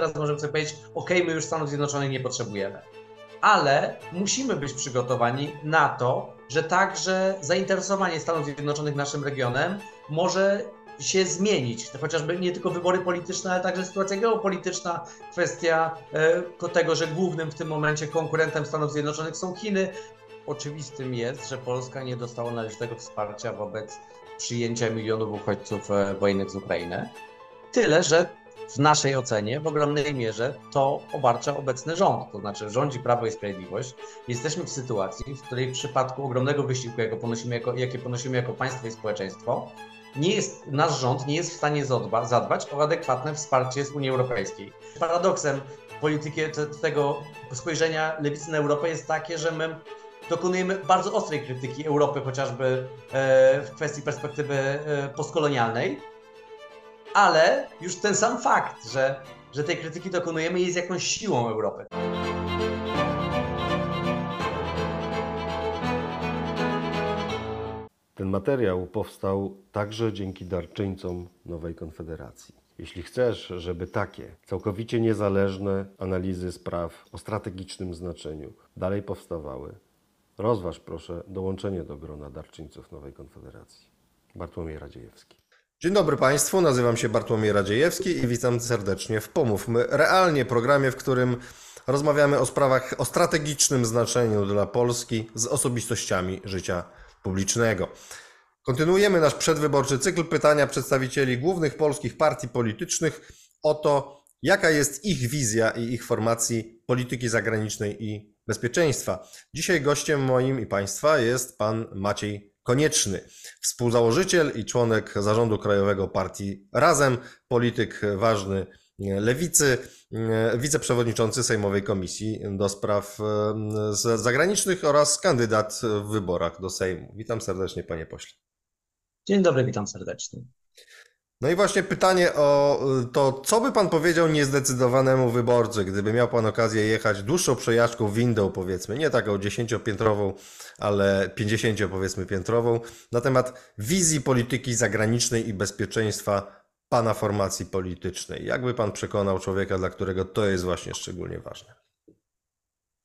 teraz możemy sobie powiedzieć, ok, my już Stanów Zjednoczonych nie potrzebujemy. Ale musimy być przygotowani na to, że także zainteresowanie Stanów Zjednoczonych naszym regionem może się zmienić. Chociażby nie tylko wybory polityczne, ale także sytuacja geopolityczna, kwestia e, tego, że głównym w tym momencie konkurentem Stanów Zjednoczonych są Chiny. Oczywistym jest, że Polska nie dostała należytego wsparcia wobec przyjęcia milionów uchodźców e, wojennych z Ukrainy. Tyle, że w naszej ocenie w ogromnej mierze to obarcza obecny rząd, to znaczy rządzi Prawo i Sprawiedliwość. Jesteśmy w sytuacji, w której w przypadku ogromnego wysiłku, jakie ponosimy jako, jakie ponosimy jako państwo i społeczeństwo, nie jest, nasz rząd nie jest w stanie zadba, zadbać o adekwatne wsparcie z Unii Europejskiej. Paradoksem polityki tego spojrzenia lewicy na Europę jest takie, że my dokonujemy bardzo ostrej krytyki Europy, chociażby e, w kwestii perspektywy e, postkolonialnej, ale już ten sam fakt, że, że tej krytyki dokonujemy, jest jakąś siłą Europy. Ten materiał powstał także dzięki darczyńcom Nowej Konfederacji. Jeśli chcesz, żeby takie całkowicie niezależne analizy spraw o strategicznym znaczeniu dalej powstawały, rozważ proszę dołączenie do grona darczyńców Nowej Konfederacji. Bartłomiej Radziejewski. Dzień dobry Państwu, nazywam się Bartłomiej Radziejewski i witam serdecznie w Pomówmy Realnie, programie, w którym rozmawiamy o sprawach o strategicznym znaczeniu dla Polski z osobistościami życia publicznego. Kontynuujemy nasz przedwyborczy cykl pytania przedstawicieli głównych polskich partii politycznych o to, jaka jest ich wizja i ich formacji polityki zagranicznej i bezpieczeństwa. Dzisiaj gościem moim i Państwa jest pan Maciej Konieczny, współzałożyciel i członek zarządu krajowego partii Razem, polityk ważny Lewicy, wiceprzewodniczący Sejmowej Komisji do Spraw Zagranicznych oraz kandydat w wyborach do Sejmu. Witam serdecznie, panie pośle. Dzień dobry, witam serdecznie. No i właśnie pytanie o to, co by pan powiedział niezdecydowanemu wyborcy, gdyby miał pan okazję jechać dłuższą przejażdżką windą, powiedzmy, nie taką dziesięciopiętrową, ale pięćdziesięcio powiedzmy piętrową, na temat wizji polityki zagranicznej i bezpieczeństwa pana formacji politycznej. Jakby pan przekonał człowieka, dla którego to jest właśnie szczególnie ważne?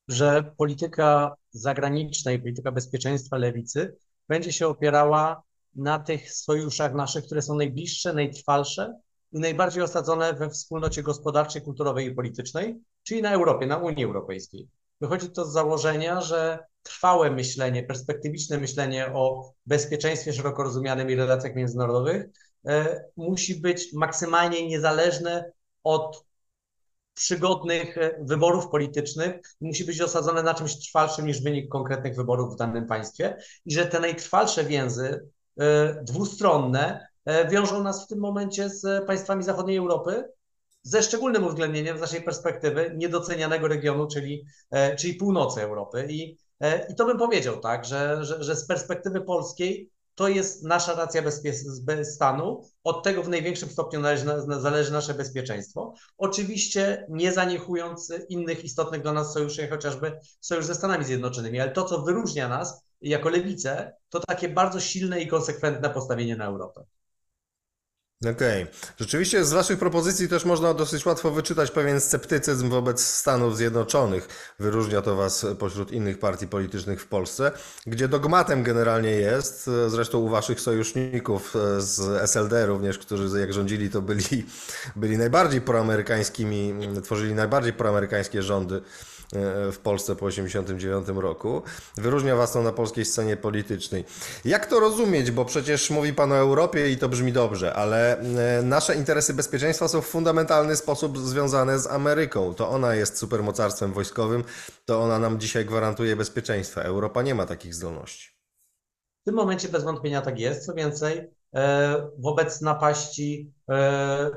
Że polityka zagraniczna i polityka bezpieczeństwa lewicy będzie się opierała na tych sojuszach naszych, które są najbliższe, najtrwalsze i najbardziej osadzone we wspólnocie gospodarczej, kulturowej i politycznej, czyli na Europie, na Unii Europejskiej. Wychodzi to z założenia, że trwałe myślenie, perspektywiczne myślenie o bezpieczeństwie szeroko rozumianym i relacjach międzynarodowych e, musi być maksymalnie niezależne od przygodnych e, wyborów politycznych, musi być osadzone na czymś trwalszym niż wynik konkretnych wyborów w danym państwie i że te najtrwalsze więzy dwustronne e, wiążą nas w tym momencie z państwami zachodniej Europy, ze szczególnym uwzględnieniem z naszej perspektywy niedocenianego regionu, czyli, e, czyli północy Europy. I, i to bym powiedział, tak, że, że, że z perspektywy polskiej to jest nasza racja stanu. Od tego w największym stopniu należy, zależy nasze bezpieczeństwo. Oczywiście nie zaniechując innych istotnych dla nas sojuszy, chociażby sojusz ze Stanami Zjednoczonymi, ale to, co wyróżnia nas jako lewicę, to takie bardzo silne i konsekwentne postawienie na Europę. Okej. Okay. Rzeczywiście z Waszych propozycji też można dosyć łatwo wyczytać pewien sceptycyzm wobec Stanów Zjednoczonych. Wyróżnia to Was pośród innych partii politycznych w Polsce, gdzie dogmatem generalnie jest, zresztą u Waszych sojuszników z SLD również, którzy jak rządzili to byli, byli najbardziej proamerykańskimi, tworzyli najbardziej proamerykańskie rządy w Polsce po 1989 roku. Wyróżnia Was to na polskiej scenie politycznej. Jak to rozumieć? Bo przecież mówi Pan o Europie i to brzmi dobrze, ale e, nasze interesy bezpieczeństwa są w fundamentalny sposób związane z Ameryką. To ona jest supermocarstwem wojskowym, to ona nam dzisiaj gwarantuje bezpieczeństwo. Europa nie ma takich zdolności. W tym momencie bez wątpienia tak jest. Co więcej, e, wobec napaści,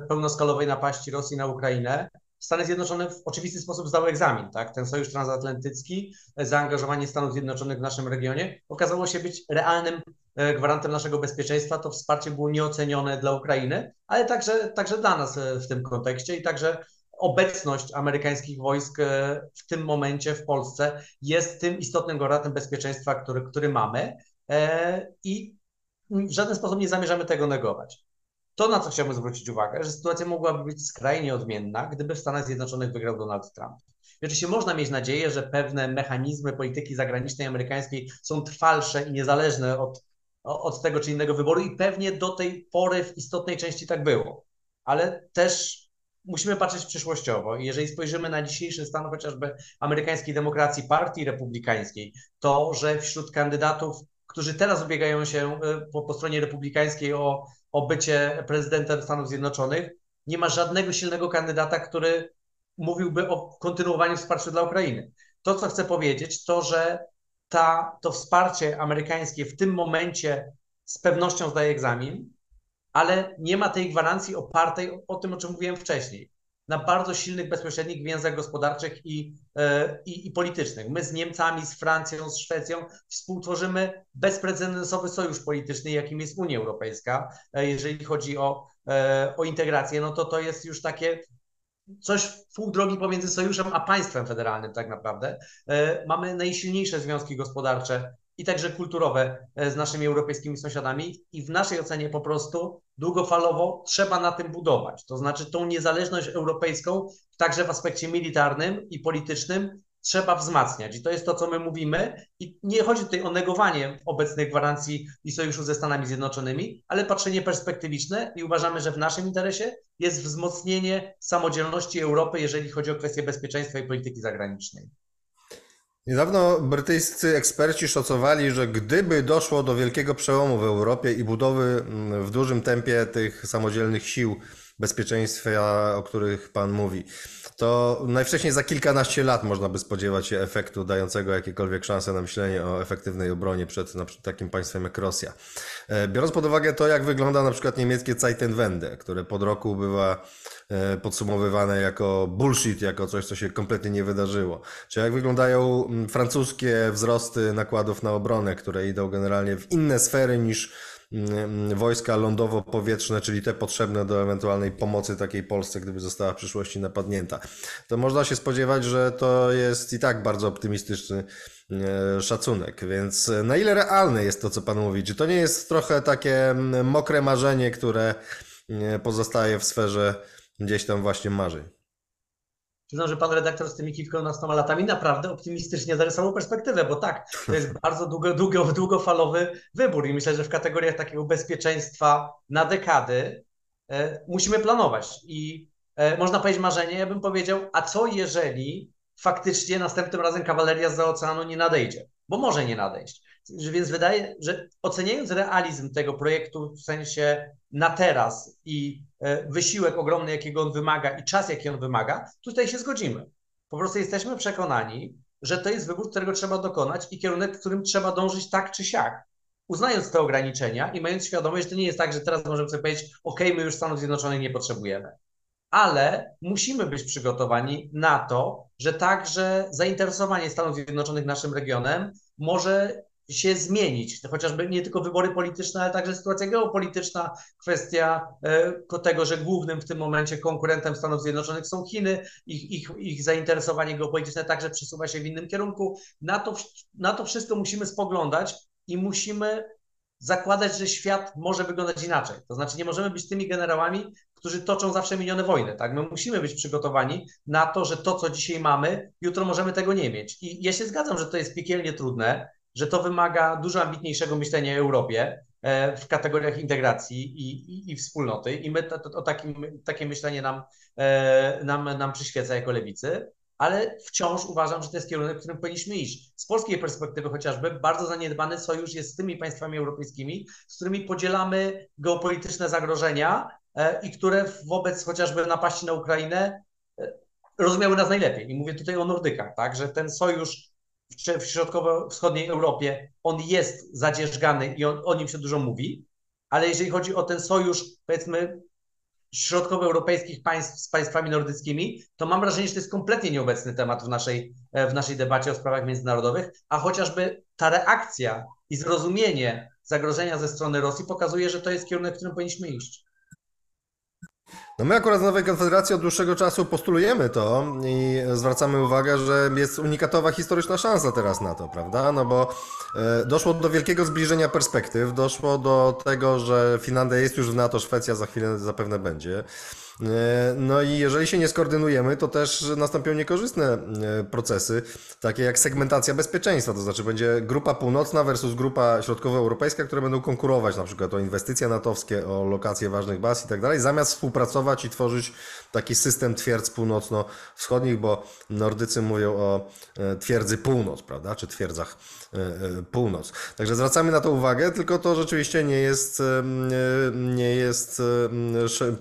pełnoskalowej napaści Rosji na Ukrainę, Stany Zjednoczone w oczywisty sposób zdały egzamin, tak? Ten sojusz transatlantycki, zaangażowanie Stanów Zjednoczonych w naszym regionie okazało się być realnym e, gwarantem naszego bezpieczeństwa. To wsparcie było nieocenione dla Ukrainy, ale także, także dla nas e, w tym kontekście i także obecność amerykańskich wojsk e, w tym momencie w Polsce jest tym istotnym gwarantem bezpieczeństwa, który, który mamy i w żaden sposób nie zamierzamy tego negować. To, na co chciałbym zwrócić uwagę, że sytuacja mogłaby być skrajnie odmienna, gdyby w Stanach Zjednoczonych wygrał Donald Trump. Oczywiście można mieć nadzieję, że pewne mechanizmy polityki zagranicznej amerykańskiej są trwalsze i niezależne od, od tego czy innego wyboru i pewnie do tej pory w istotnej części tak było. Ale też musimy patrzeć przyszłościowo. I jeżeli spojrzymy na dzisiejszy stan chociażby amerykańskiej demokracji, partii republikańskiej, to, że wśród kandydatów, którzy teraz ubiegają się y, po, po stronie republikańskiej o, o bycie prezydentem Stanów Zjednoczonych, nie ma żadnego silnego kandydata, który mówiłby o kontynuowaniu wsparcia dla Ukrainy. To, co chcę powiedzieć, to, że ta, to wsparcie amerykańskie w tym momencie z pewnością zdaje egzamin, ale nie ma tej gwarancji opartej o, o tym, o czym mówiłem wcześniej, na bardzo silnych, bezpośrednich więzach gospodarczych i, e, i, i, politycznych. My z Niemcami, z Francją, z Szwecją współtworzymy bezprecedensowy sojusz polityczny, jakim jest Unia Europejska, e, jeżeli chodzi o, e, o integrację, no to to jest już takie coś pół drogi pomiędzy sojuszem a państwem federalnym tak naprawdę. Mamy najsilniejsze związki gospodarcze i także kulturowe e, z naszymi europejskimi sąsiadami i w naszej ocenie po prostu długofalowo trzeba na tym budować. To znaczy tą niezależność europejską także w aspekcie militarnym i politycznym trzeba wzmacniać. I to jest to, co my mówimy. I nie chodzi tutaj o negowanie obecnych gwarancji i sojuszu ze Stanami Zjednoczonymi, ale patrzenie perspektywiczne i uważamy, że w naszym interesie jest wzmocnienie samodzielności Europy, jeżeli chodzi o kwestie bezpieczeństwa i polityki zagranicznej. Niedawno brytyjscy eksperci szacowali, że gdyby doszło do wielkiego przełomu w Europie i budowy mm, w dużym tempie tych samodzielnych sił bezpieczeństwa, o których Pan mówi, to najwcześniej za kilkanaście lat można by spodziewać się efektu dającego jakiekolwiek szanse na myślenie o efektywnej obronie przed, takim państwem jak Rosja. E, biorąc pod uwagę to, jak wygląda na przykład niemieckie Zeitenwende, które pod roku bywa e, podsumowywane jako bullshit, jako coś, co się kompletnie nie wydarzyło. Czy jak wyglądają francuskie wzrosty nakładów na obronę, które idą generalnie w inne sfery niż wojska lądowo-powietrzne, czyli te potrzebne do ewentualnej pomocy takiej Polsce, gdyby została w przyszłości napadnięta. To można się spodziewać, że to jest i tak bardzo optymistyczny e, szacunek. Więc na ile realne jest to, co Pan mówi? Czy to nie jest trochę takie mm, mokre marzenie, które e, pozostaje w sferze gdzieś tam właśnie marzeń? Przyznam, że pan redaktor z tymi kilkunastoma latami naprawdę optymistycznie zarysował perspektywę, bo tak, to jest bardzo długo, długo, długofalowy wybór i myślę, że w kategoriach takiego bezpieczeństwa na dekady e, musimy planować. I e, można powiedzieć marzenie, ja bym powiedział, a co jeżeli faktycznie następnym razem kawaleria z oceanu nie nadejdzie? Bo może nie nadejść. Więc wydaje, że oceniając realizm tego projektu w sensie na teraz i wysiłek ogromny, jakiego on wymaga i czas, jaki on wymaga, tutaj się zgodzimy. Po prostu jesteśmy przekonani, że to jest wybór, którego trzeba dokonać i kierunek, w którym trzeba dążyć tak czy siak. Uznając te ograniczenia i mając świadomość, że to nie jest tak, że teraz możemy sobie powiedzieć, OK, my już Stanów Zjednoczonych nie potrzebujemy. Ale musimy być przygotowani na to, że także zainteresowanie Stanów Zjednoczonych naszym regionem może się zmienić. Chociażby nie tylko wybory polityczne, ale także sytuacja geopolityczna, kwestia e, tego, że głównym w tym momencie konkurentem Stanów Zjednoczonych są Chiny, ich, ich, ich zainteresowanie geopolityczne także przesuwa się w innym kierunku. Na to, na to wszystko musimy spoglądać i musimy zakładać, że świat może wyglądać inaczej. To znaczy nie możemy być tymi generałami, którzy toczą zawsze minione wojny. Tak? My musimy być przygotowani na to, że to, co dzisiaj mamy, jutro możemy tego nie mieć. I ja się zgadzam, że to jest piekielnie trudne, że to wymaga dużo ambitniejszego myślenia o Europie e, w kategoriach integracji i, i, i wspólnoty. I my to, to, takim, takie myślenie nam, e, nam, nam przyświeca jako lewicy, ale wciąż uważam, że to jest kierunek, w którym powinniśmy iść. Z polskiej perspektywy chociażby bardzo zaniedbany sojusz jest z tymi państwami europejskimi, z którymi podzielamy geopolityczne zagrożenia e, i które wobec chociażby napaści na Ukrainę rozumiały nas najlepiej. I mówię tutaj o Nordykach, tak, że ten sojusz w środkowo-wschodniej Europie, on jest zadzierzgany i on, o nim się dużo mówi, ale jeżeli chodzi o ten sojusz, powiedzmy, środkowoeuropejskich państw z państwami nordyckimi, to mam wrażenie, że to jest kompletnie nieobecny temat w naszej, w naszej debacie o sprawach międzynarodowych, a chociażby ta reakcja i zrozumienie zagrożenia ze strony Rosji pokazuje, że to jest kierunek, w którym powinniśmy iść. No my akurat z Nowej Konfederacji od dłuższego czasu postulujemy to i zwracamy uwagę, że jest unikatowa historyczna szansa teraz na to, prawda? No bo e, doszło do wielkiego zbliżenia perspektyw, doszło do tego, że Finlandia jest już w NATO, Szwecja za chwilę zapewne będzie. E, no i jeżeli się nie skoordynujemy, to też nastąpią niekorzystne e, procesy, takie jak segmentacja bezpieczeństwa, to znaczy będzie grupa północna versus grupa środkowoeuropejska, które będą konkurować na przykład o inwestycje natowskie, o lokacje ważnych baz i tak dalej, zamiast współpracować i tworzyć taki system twierdz północno-wschodnich, bo Nordycy mówią o e, twierdzy północ, prawda, czy twierdzach północ. Także zwracamy na to uwagę, tylko to rzeczywiście nie jest, nie jest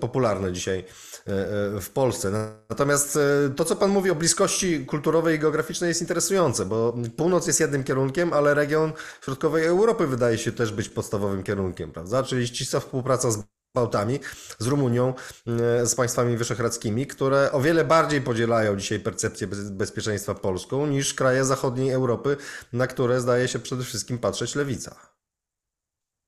popularne dzisiaj E, e, w Polsce. Natomiast e, to, co Pan mówi o bliskości kulturowej i geograficznej jest interesujące, bo północ jest jednym kierunkiem, ale region środkowej Europy wydaje się też być podstawowym kierunkiem, prawda? Czyli ścisła współpraca z Bałtami, z Rumunią, z państwami wyszehradzkimi, które o wiele bardziej podzielają dzisiaj percepcję bezpieczeństwa polską niż kraje zachodniej Europy, na które zdaje się przede wszystkim patrzeć lewica.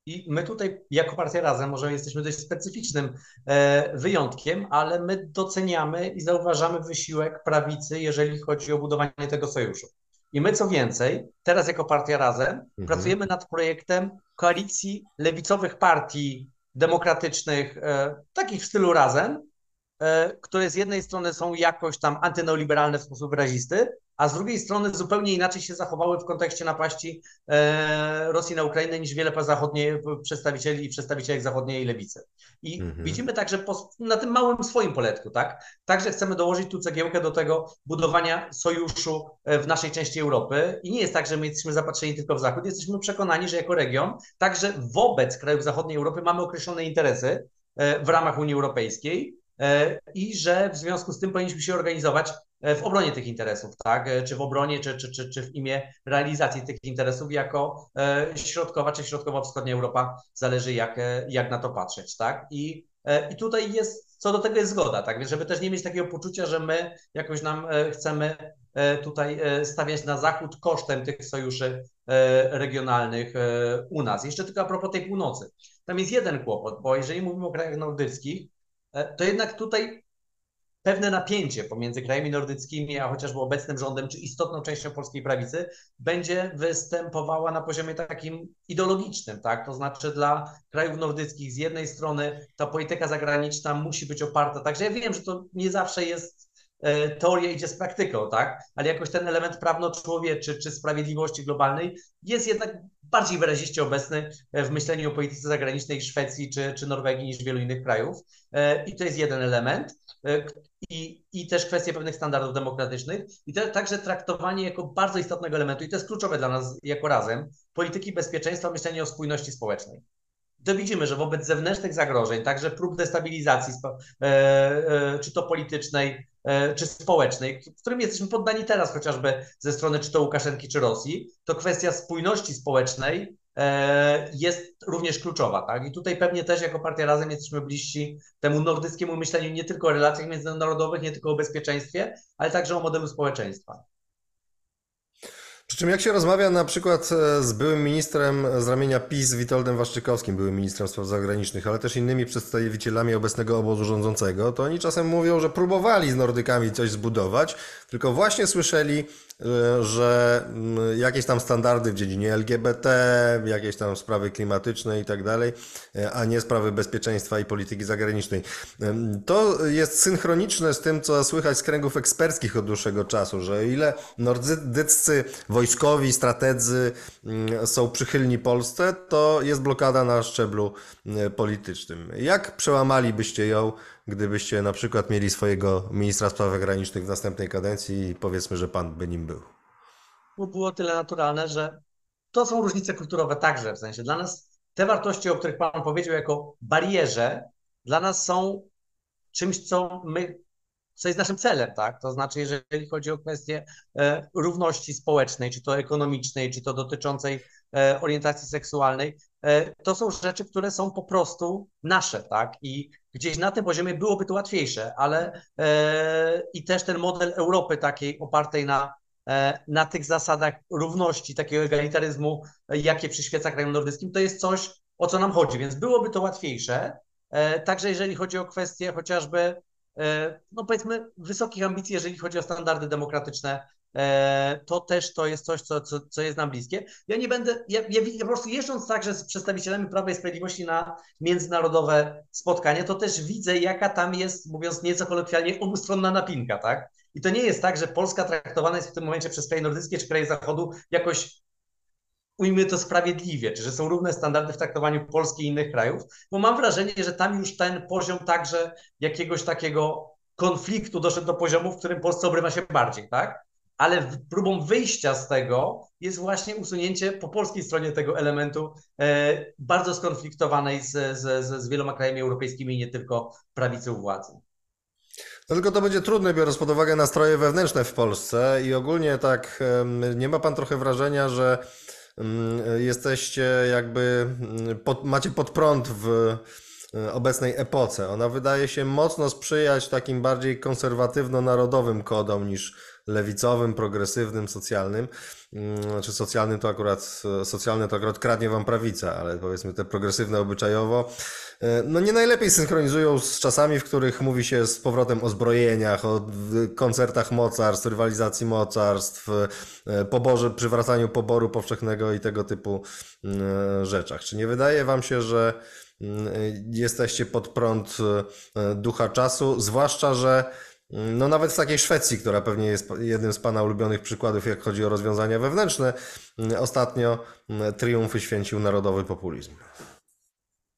I my tutaj, jako Partia Razem, może jesteśmy dość specyficznym e, wyjątkiem, ale my doceniamy i zauważamy wysiłek prawicy, jeżeli chodzi o budowanie tego sojuszu. I my, co więcej, teraz jako Partia Razem mhm. pracujemy nad projektem koalicji lewicowych partii demokratycznych, e, takich w stylu Razem, e, które z jednej strony są jakoś tam antyneoliberalne w sposób wyrazisty, a z drugiej strony zupełnie inaczej się zachowały w kontekście napaści e, Rosji na Ukrainę niż wiele zachodnie przedstawicieli i przedstawicieli zachodniej lewicy. I mhm. widzimy także na tym małym swoim poletku, tak? Także chcemy dołożyć tu cegiełkę do tego budowania sojuszu e, w naszej części Europy. I nie jest tak, że my jesteśmy zapatrzeni tylko w Zachód, jesteśmy przekonani, że jako region, także wobec krajów zachodniej Europy mamy określone interesy e, w ramach Unii Europejskiej i że w związku z tym powinniśmy się organizować w obronie tych interesów, tak? E, czy w obronie, czy, czy, czy, czy w imię realizacji tych interesów jako e, środkowa czy środkowo-wschodnia Europa, zależy jak, jak na to patrzeć, tak? I, I tutaj jest, co do tego jest zgoda, tak? Więc żeby też nie mieć takiego poczucia, że my jakoś nam chcemy tutaj stawiać na zachód kosztem tych sojuszy regionalnych u nas. Jeszcze tylko a propos tej północy. Tam jest jeden kłopot, bo jeżeli mówimy o krajach nordyckich, to jednak tutaj pewne napięcie pomiędzy krajami nordyckimi, a chociażby obecnym rządem, czy istotną częścią polskiej prawicy, będzie występowała na poziomie takim ideologicznym, tak? To znaczy dla krajów nordyckich z jednej strony ta polityka zagraniczna musi być oparta, także ja wiem, że to nie zawsze jest e, teoria idzie z praktyką, tak? Ale jakoś ten element prawno-człowieczy czy sprawiedliwości globalnej jest jednak bardziej wyraziście obecny w myśleniu o polityce zagranicznej Szwecji czy, czy Norwegii niż wielu innych krajów. E, I to jest jeden element. E, i, i też kwestie pewnych standardów demokratycznych i te, także traktowanie jako bardzo istotnego elementu, i to jest kluczowe dla nas jako razem, polityki bezpieczeństwa, myślenie o spójności społecznej. To widzimy, że wobec zewnętrznych zagrożeń, także prób destabilizacji, e, e, czy to politycznej, czy społecznej, którym jesteśmy poddani teraz chociażby ze strony czy to Łukaszenki, czy Rosji, to kwestia spójności społecznej jest również kluczowa. Tak? I tutaj pewnie też jako Partia Razem jesteśmy bliżsi temu nordyckiemu myśleniu nie tylko o relacjach międzynarodowych, nie tylko o bezpieczeństwie, ale także o modelu społeczeństwa. Przy czym jak się rozmawia na przykład e, z byłym ministrem z ramienia PiS, Witoldem Waszczykowskim, byłym ministrem spraw zagranicznych, ale też innymi przedstawicielami obecnego obozu rządzącego, to oni czasem mówią, że próbowali z Nordykami coś zbudować, tylko właśnie słyszeli E, że mm, jakieś tam standardy w dziedzinie LGBT, jakieś tam sprawy klimatyczne i tak dalej, e, a nie sprawy bezpieczeństwa i polityki zagranicznej. To jest synchroniczne z tym, co słychać z kręgów eksperckich od dłuższego czasu, że ile nordyccy wojskowi, strategzy mm, są przychylni Polsce, to jest blokada na szczeblu mm, politycznym. Jak przełamalibyście ją gdybyście na przykład mieli swojego ministra spraw zagranicznych w następnej kadencji i powiedzmy, że pan by nim był? Bo było tyle naturalne, że to są różnice kulturowe także, w sensie dla nas te wartości, o których pan powiedział jako barierze, dla nas są czymś, co my, co jest naszym celem, tak? To znaczy, jeżeli chodzi o kwestię e, równości społecznej, czy to ekonomicznej, czy to dotyczącej e, orientacji seksualnej, e, to są rzeczy, które są po prostu nasze, tak? I Gdzieś na tym poziomie byłoby to łatwiejsze, ale e, i też ten model Europy takiej opartej na, e, na tych zasadach równości, takiego egalitaryzmu, jakie przyświeca krajom nordyckim, to jest coś, o co nam chodzi, więc byłoby to łatwiejsze, Także jeżeli chodzi o kwestie chociażby, no powiedzmy, wysokich ambicji, jeżeli chodzi o standardy demokratyczne E, to też to jest coś, co, co, co jest nam bliskie. Ja nie będę, ja, ja, ja po prostu jeżdżąc także z przedstawicielami Prawa i Sprawiedliwości na międzynarodowe spotkanie, to też widzę, jaka tam jest, mówiąc nieco kolokwialnie, obustronna napinka, tak? I to nie jest tak, że Polska traktowana jest w tym momencie przez kraje nordyckie czy kraje Zachodu jakoś ujmijmy to sprawiedliwie, czy że są równe standardy w traktowaniu Polski i innych krajów, bo mam wrażenie, że tam już ten poziom także jakiegoś takiego konfliktu doszedł do poziomu, w którym Polsce obrywa się bardziej, tak? Ale próbą wyjścia z tego jest właśnie usunięcie po polskiej stronie tego elementu e, bardzo skonfliktowanej z, z, z wieloma krajami europejskimi nie tylko prawicą władzy. No tylko to będzie trudne, biorąc pod uwagę nastroje wewnętrzne w Polsce i ogólnie tak nie ma pan trochę wrażenia, że jesteście jakby, pod, macie pod prąd w e, obecnej epoce. Ona wydaje się mocno sprzyjać takim bardziej konserwatywno-narodowym kodom niż lewicowym, progresywnym, socjalnym. Mm, znaczy socjalnym to akurat, socjalne to akurat kradnie wam prawica, ale powiedzmy te progresywne obyczajowo, e, no nie najlepiej synchronizują z czasami, w których mówi się z powrotem o zbrojeniach, o koncertach mocarstw, rywalizacji mocarstw, e, poborze, przywracaniu poboru powszechnego i tego typu mm, rzeczach. Czy nie wydaje wam się, że mm, jesteście pod prąd e, ducha czasu, zwłaszcza, że no nawet w takiej Szwecji, która pewnie jest jednym z Pana ulubionych przykładów, jak chodzi o rozwiązania wewnętrzne, mm, ostatnio mm, triumfy święcił narodowy populizm.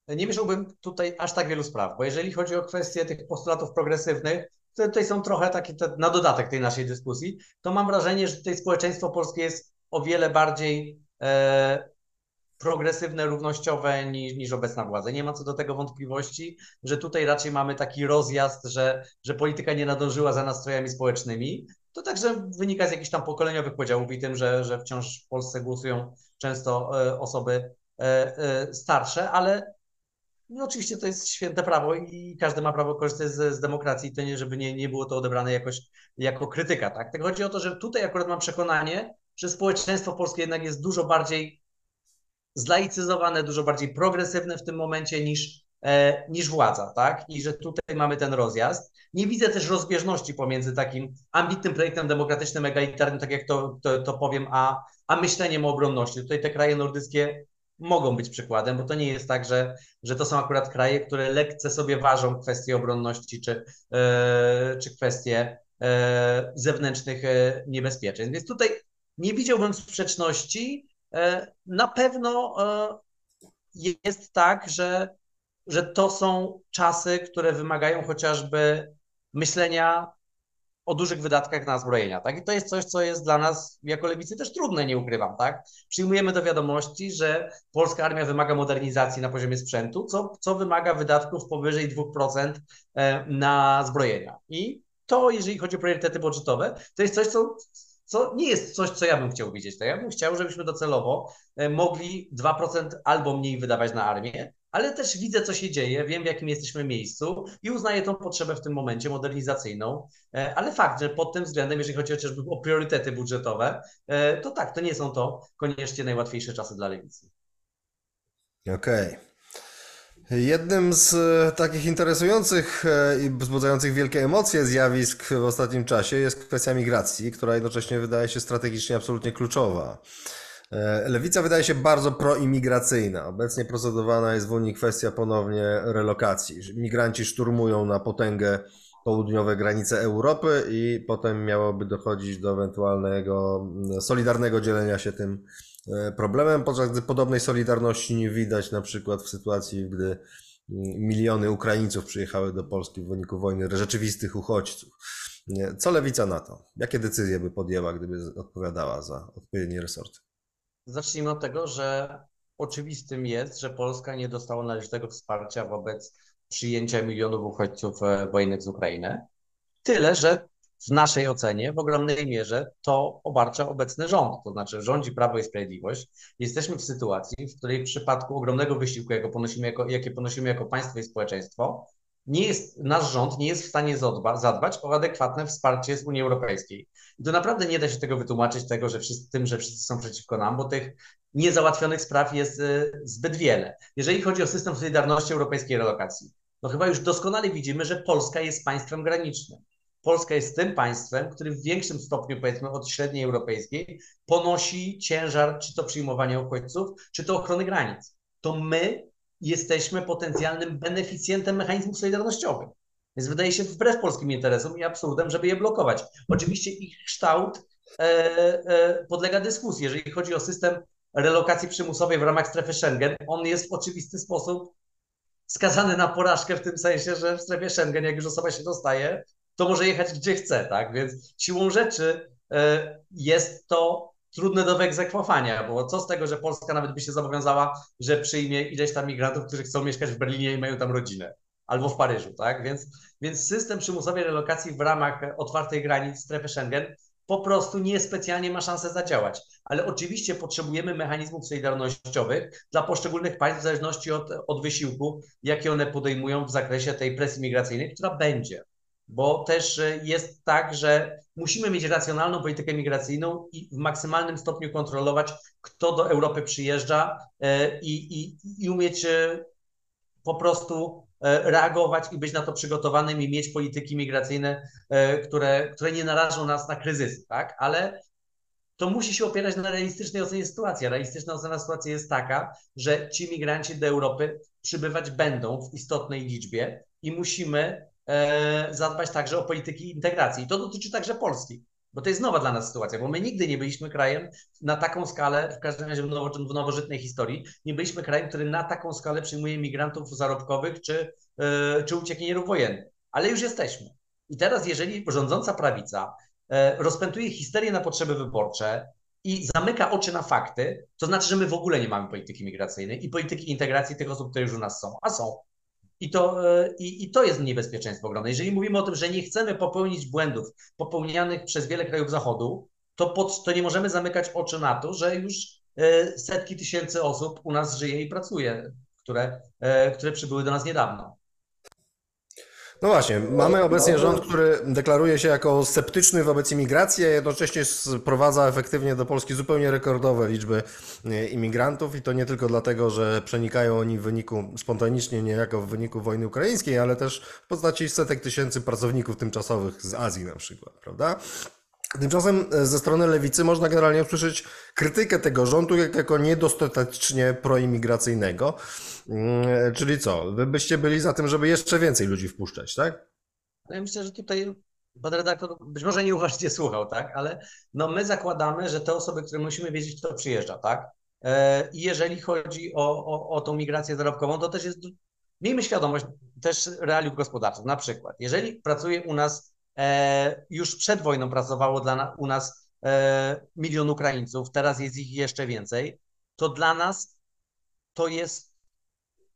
Nie mieszałbym tutaj aż tak wielu spraw, bo jeżeli chodzi o kwestie tych postulatów progresywnych, to tutaj są trochę takie na dodatek tej naszej dyskusji, to mam wrażenie, że tutaj społeczeństwo polskie jest o wiele bardziej e, progresywne, równościowe niż, niż obecna władza. Nie ma co do tego wątpliwości, że tutaj raczej mamy taki rozjazd, że, że polityka nie nadążyła za nastrojami społecznymi. To także wynika z jakichś tam pokoleniowych podziałów i tym, że, że wciąż w Polsce głosują często e, osoby e, e, starsze, ale no oczywiście to jest święte prawo i każdy ma prawo korzystać z, z demokracji, to nie, żeby nie, nie było to odebrane jakoś jako krytyka. Tak? tak chodzi o to, że tutaj akurat mam przekonanie, że społeczeństwo polskie jednak jest dużo bardziej zlaicyzowane, dużo bardziej progresywne w tym momencie niż, e, niż władza, tak? I że tutaj mamy ten rozjazd. Nie widzę też rozbieżności pomiędzy takim ambitnym projektem demokratycznym, egalitarnym, tak jak to, to, to powiem, a, a myśleniem o obronności. Tutaj te kraje nordyckie mogą być przykładem, bo to nie jest tak, że, że to są akurat kraje, które lekce sobie ważą kwestie obronności czy, e, czy kwestie e, zewnętrznych e, niebezpieczeństw. Więc tutaj nie widziałbym sprzeczności, na pewno e, jest tak, że, że to są czasy, które wymagają chociażby myślenia o dużych wydatkach na zbrojenia, tak? I to jest coś, co jest dla nas jako lewicy też trudne, nie ukrywam, tak? Przyjmujemy do wiadomości, że polska armia wymaga modernizacji na poziomie sprzętu, co, co wymaga wydatków powyżej 2% e, na zbrojenia. I to, jeżeli chodzi o priorytety budżetowe, to jest coś, co co nie jest coś, co ja bym chciał widzieć. Tak? Ja bym chciał, żebyśmy docelowo e, mogli 2% albo mniej wydawać na armię, ale też widzę, co się dzieje, wiem, w jakim jesteśmy miejscu i uznaję tą potrzebę w tym momencie modernizacyjną, e, ale fakt, że pod tym względem, jeżeli chodzi chociażby o priorytety budżetowe, e, to tak, to nie są to koniecznie najłatwiejsze czasy dla lewicy. Okej. Okay. Jednym z e, takich interesujących e, i wzbudzających wielkie emocje zjawisk w ostatnim czasie jest kwestia migracji, która jednocześnie wydaje się strategicznie absolutnie kluczowa. E, Lewica wydaje się bardzo proimigracyjna. Obecnie procedowana jest w Unii kwestia ponownie relokacji. Migranci szturmują na potęgę południowe granice Europy i potem miałoby dochodzić do ewentualnego solidarnego dzielenia się tym problemem, podczas gdy podobnej solidarności nie widać na przykład w sytuacji, gdy mm, miliony Ukraińców przyjechały do Polski w wyniku wojny, rzeczywistych uchodźców. Co lewica na to? Jakie decyzje by podjęła, gdyby odpowiadała za odpowiednie resorty? Zacznijmy od tego, że oczywistym jest, że Polska nie dostała należytego wsparcia wobec przyjęcia milionów uchodźców e, wojennych z Ukrainy. Tyle, że w naszej ocenie w ogromnej mierze to obarcza obecny rząd, to znaczy rządzi Prawo i Sprawiedliwość. Jesteśmy w sytuacji, w której w przypadku ogromnego wysiłku, jakie ponosimy jako, jakie ponosimy jako państwo i społeczeństwo, nie jest, nasz rząd nie jest w stanie zadba, zadbać o adekwatne wsparcie z Unii Europejskiej. I to naprawdę nie da się tego wytłumaczyć tego, że wszyscy, tym, że wszyscy są przeciwko nam, bo tych niezałatwionych spraw jest y, zbyt wiele. Jeżeli chodzi o system Solidarności Europejskiej Relokacji, No chyba już doskonale widzimy, że Polska jest państwem granicznym. Polska jest tym państwem, który w większym stopniu, powiedzmy, od średniej europejskiej ponosi ciężar czy to przyjmowania uchodźców, czy to ochrony granic. To my jesteśmy potencjalnym beneficjentem mechanizmów solidarnościowych. Więc wydaje się wbrew polskim interesom i absurdem, żeby je blokować. Oczywiście ich kształt e, e, podlega dyskusji. Jeżeli chodzi o system relokacji przymusowej w ramach strefy Schengen, on jest w oczywisty sposób skazany na porażkę w tym sensie, że w strefie Schengen, jak już osoba się dostaje, to może jechać gdzie chce, tak? Więc siłą rzeczy e, jest to trudne do wyegzekwowania, bo co z tego, że Polska nawet by się zobowiązała, że przyjmie ileś tam migrantów, którzy chcą mieszkać w Berlinie i mają tam rodzinę, albo w Paryżu, tak? Więc, więc system przymusowej relokacji w ramach otwartej granic strefy Schengen po prostu niespecjalnie ma szansę zadziałać. Ale oczywiście potrzebujemy mechanizmów solidarnościowych dla poszczególnych państw w zależności od, od wysiłku, jaki one podejmują w zakresie tej presji migracyjnej, która będzie bo też e, jest tak, że musimy mieć racjonalną politykę migracyjną i w maksymalnym stopniu kontrolować, kto do Europy przyjeżdża e, i, i, i umieć e, po prostu reagować i być na to przygotowanym i mieć polityki migracyjne, które, które nie narażą nas na kryzysy, tak? Ale to musi się opierać na realistycznej ocenie sytuacji. Realistyczna ocena sytuacji jest taka, że ci migranci do Europy przybywać będą w istotnej liczbie i musimy zadbać także o polityki integracji. I to dotyczy także Polski, bo to jest nowa dla nas sytuacja, bo my nigdy nie byliśmy krajem na taką skalę, w każdym razie w, nowo, w nowożytnej historii, nie byliśmy krajem, który na taką skalę przyjmuje migrantów zarobkowych czy, e, czy uciekinierów wojennych. Ale już jesteśmy. I teraz, jeżeli rządząca prawica e, rozpętuje histerię na potrzeby wyborcze, i zamyka oczy na fakty, to znaczy, że my w ogóle nie mamy polityki migracyjnej i polityki integracji tych osób, które już u nas są. A są. I to, e, i, I to jest niebezpieczeństwo ogromne. Jeżeli mówimy o tym, że nie chcemy popełnić błędów popełnianych przez wiele krajów Zachodu, to, pod, to nie możemy zamykać oczy na to, że już e, setki tysięcy osób u nas żyje i pracuje, które, e, które przybyły do nas niedawno. No właśnie, mamy obecnie rząd, który deklaruje się jako sceptyczny wobec imigracji, a jednocześnie sprowadza efektywnie do Polski zupełnie rekordowe liczby e, imigrantów i to nie tylko dlatego, że przenikają oni w wyniku spontanicznie, niejako w wyniku wojny ukraińskiej, ale też w postaci setek tysięcy pracowników tymczasowych z Azji na przykład, prawda? Tymczasem e, ze strony lewicy można generalnie usłyszeć krytykę tego rządu jako niedostatecznie proimigracyjnego. Mm, czyli co? Wy byście byli za tym, żeby jeszcze więcej ludzi wpuszczać, tak? No ja myślę, że tutaj pan redaktor być może nie uważnie słuchał, tak? Ale no my zakładamy, że te osoby, które musimy wiedzieć, kto przyjeżdża, tak? E, I jeżeli chodzi o, o, o tą migrację zarobkową, to też jest. Miejmy świadomość też realiów gospodarczych. Na przykład, jeżeli pracuje u nas E, już przed wojną pracowało dla, u nas e, milion Ukraińców, teraz jest ich jeszcze więcej, to dla nas to jest,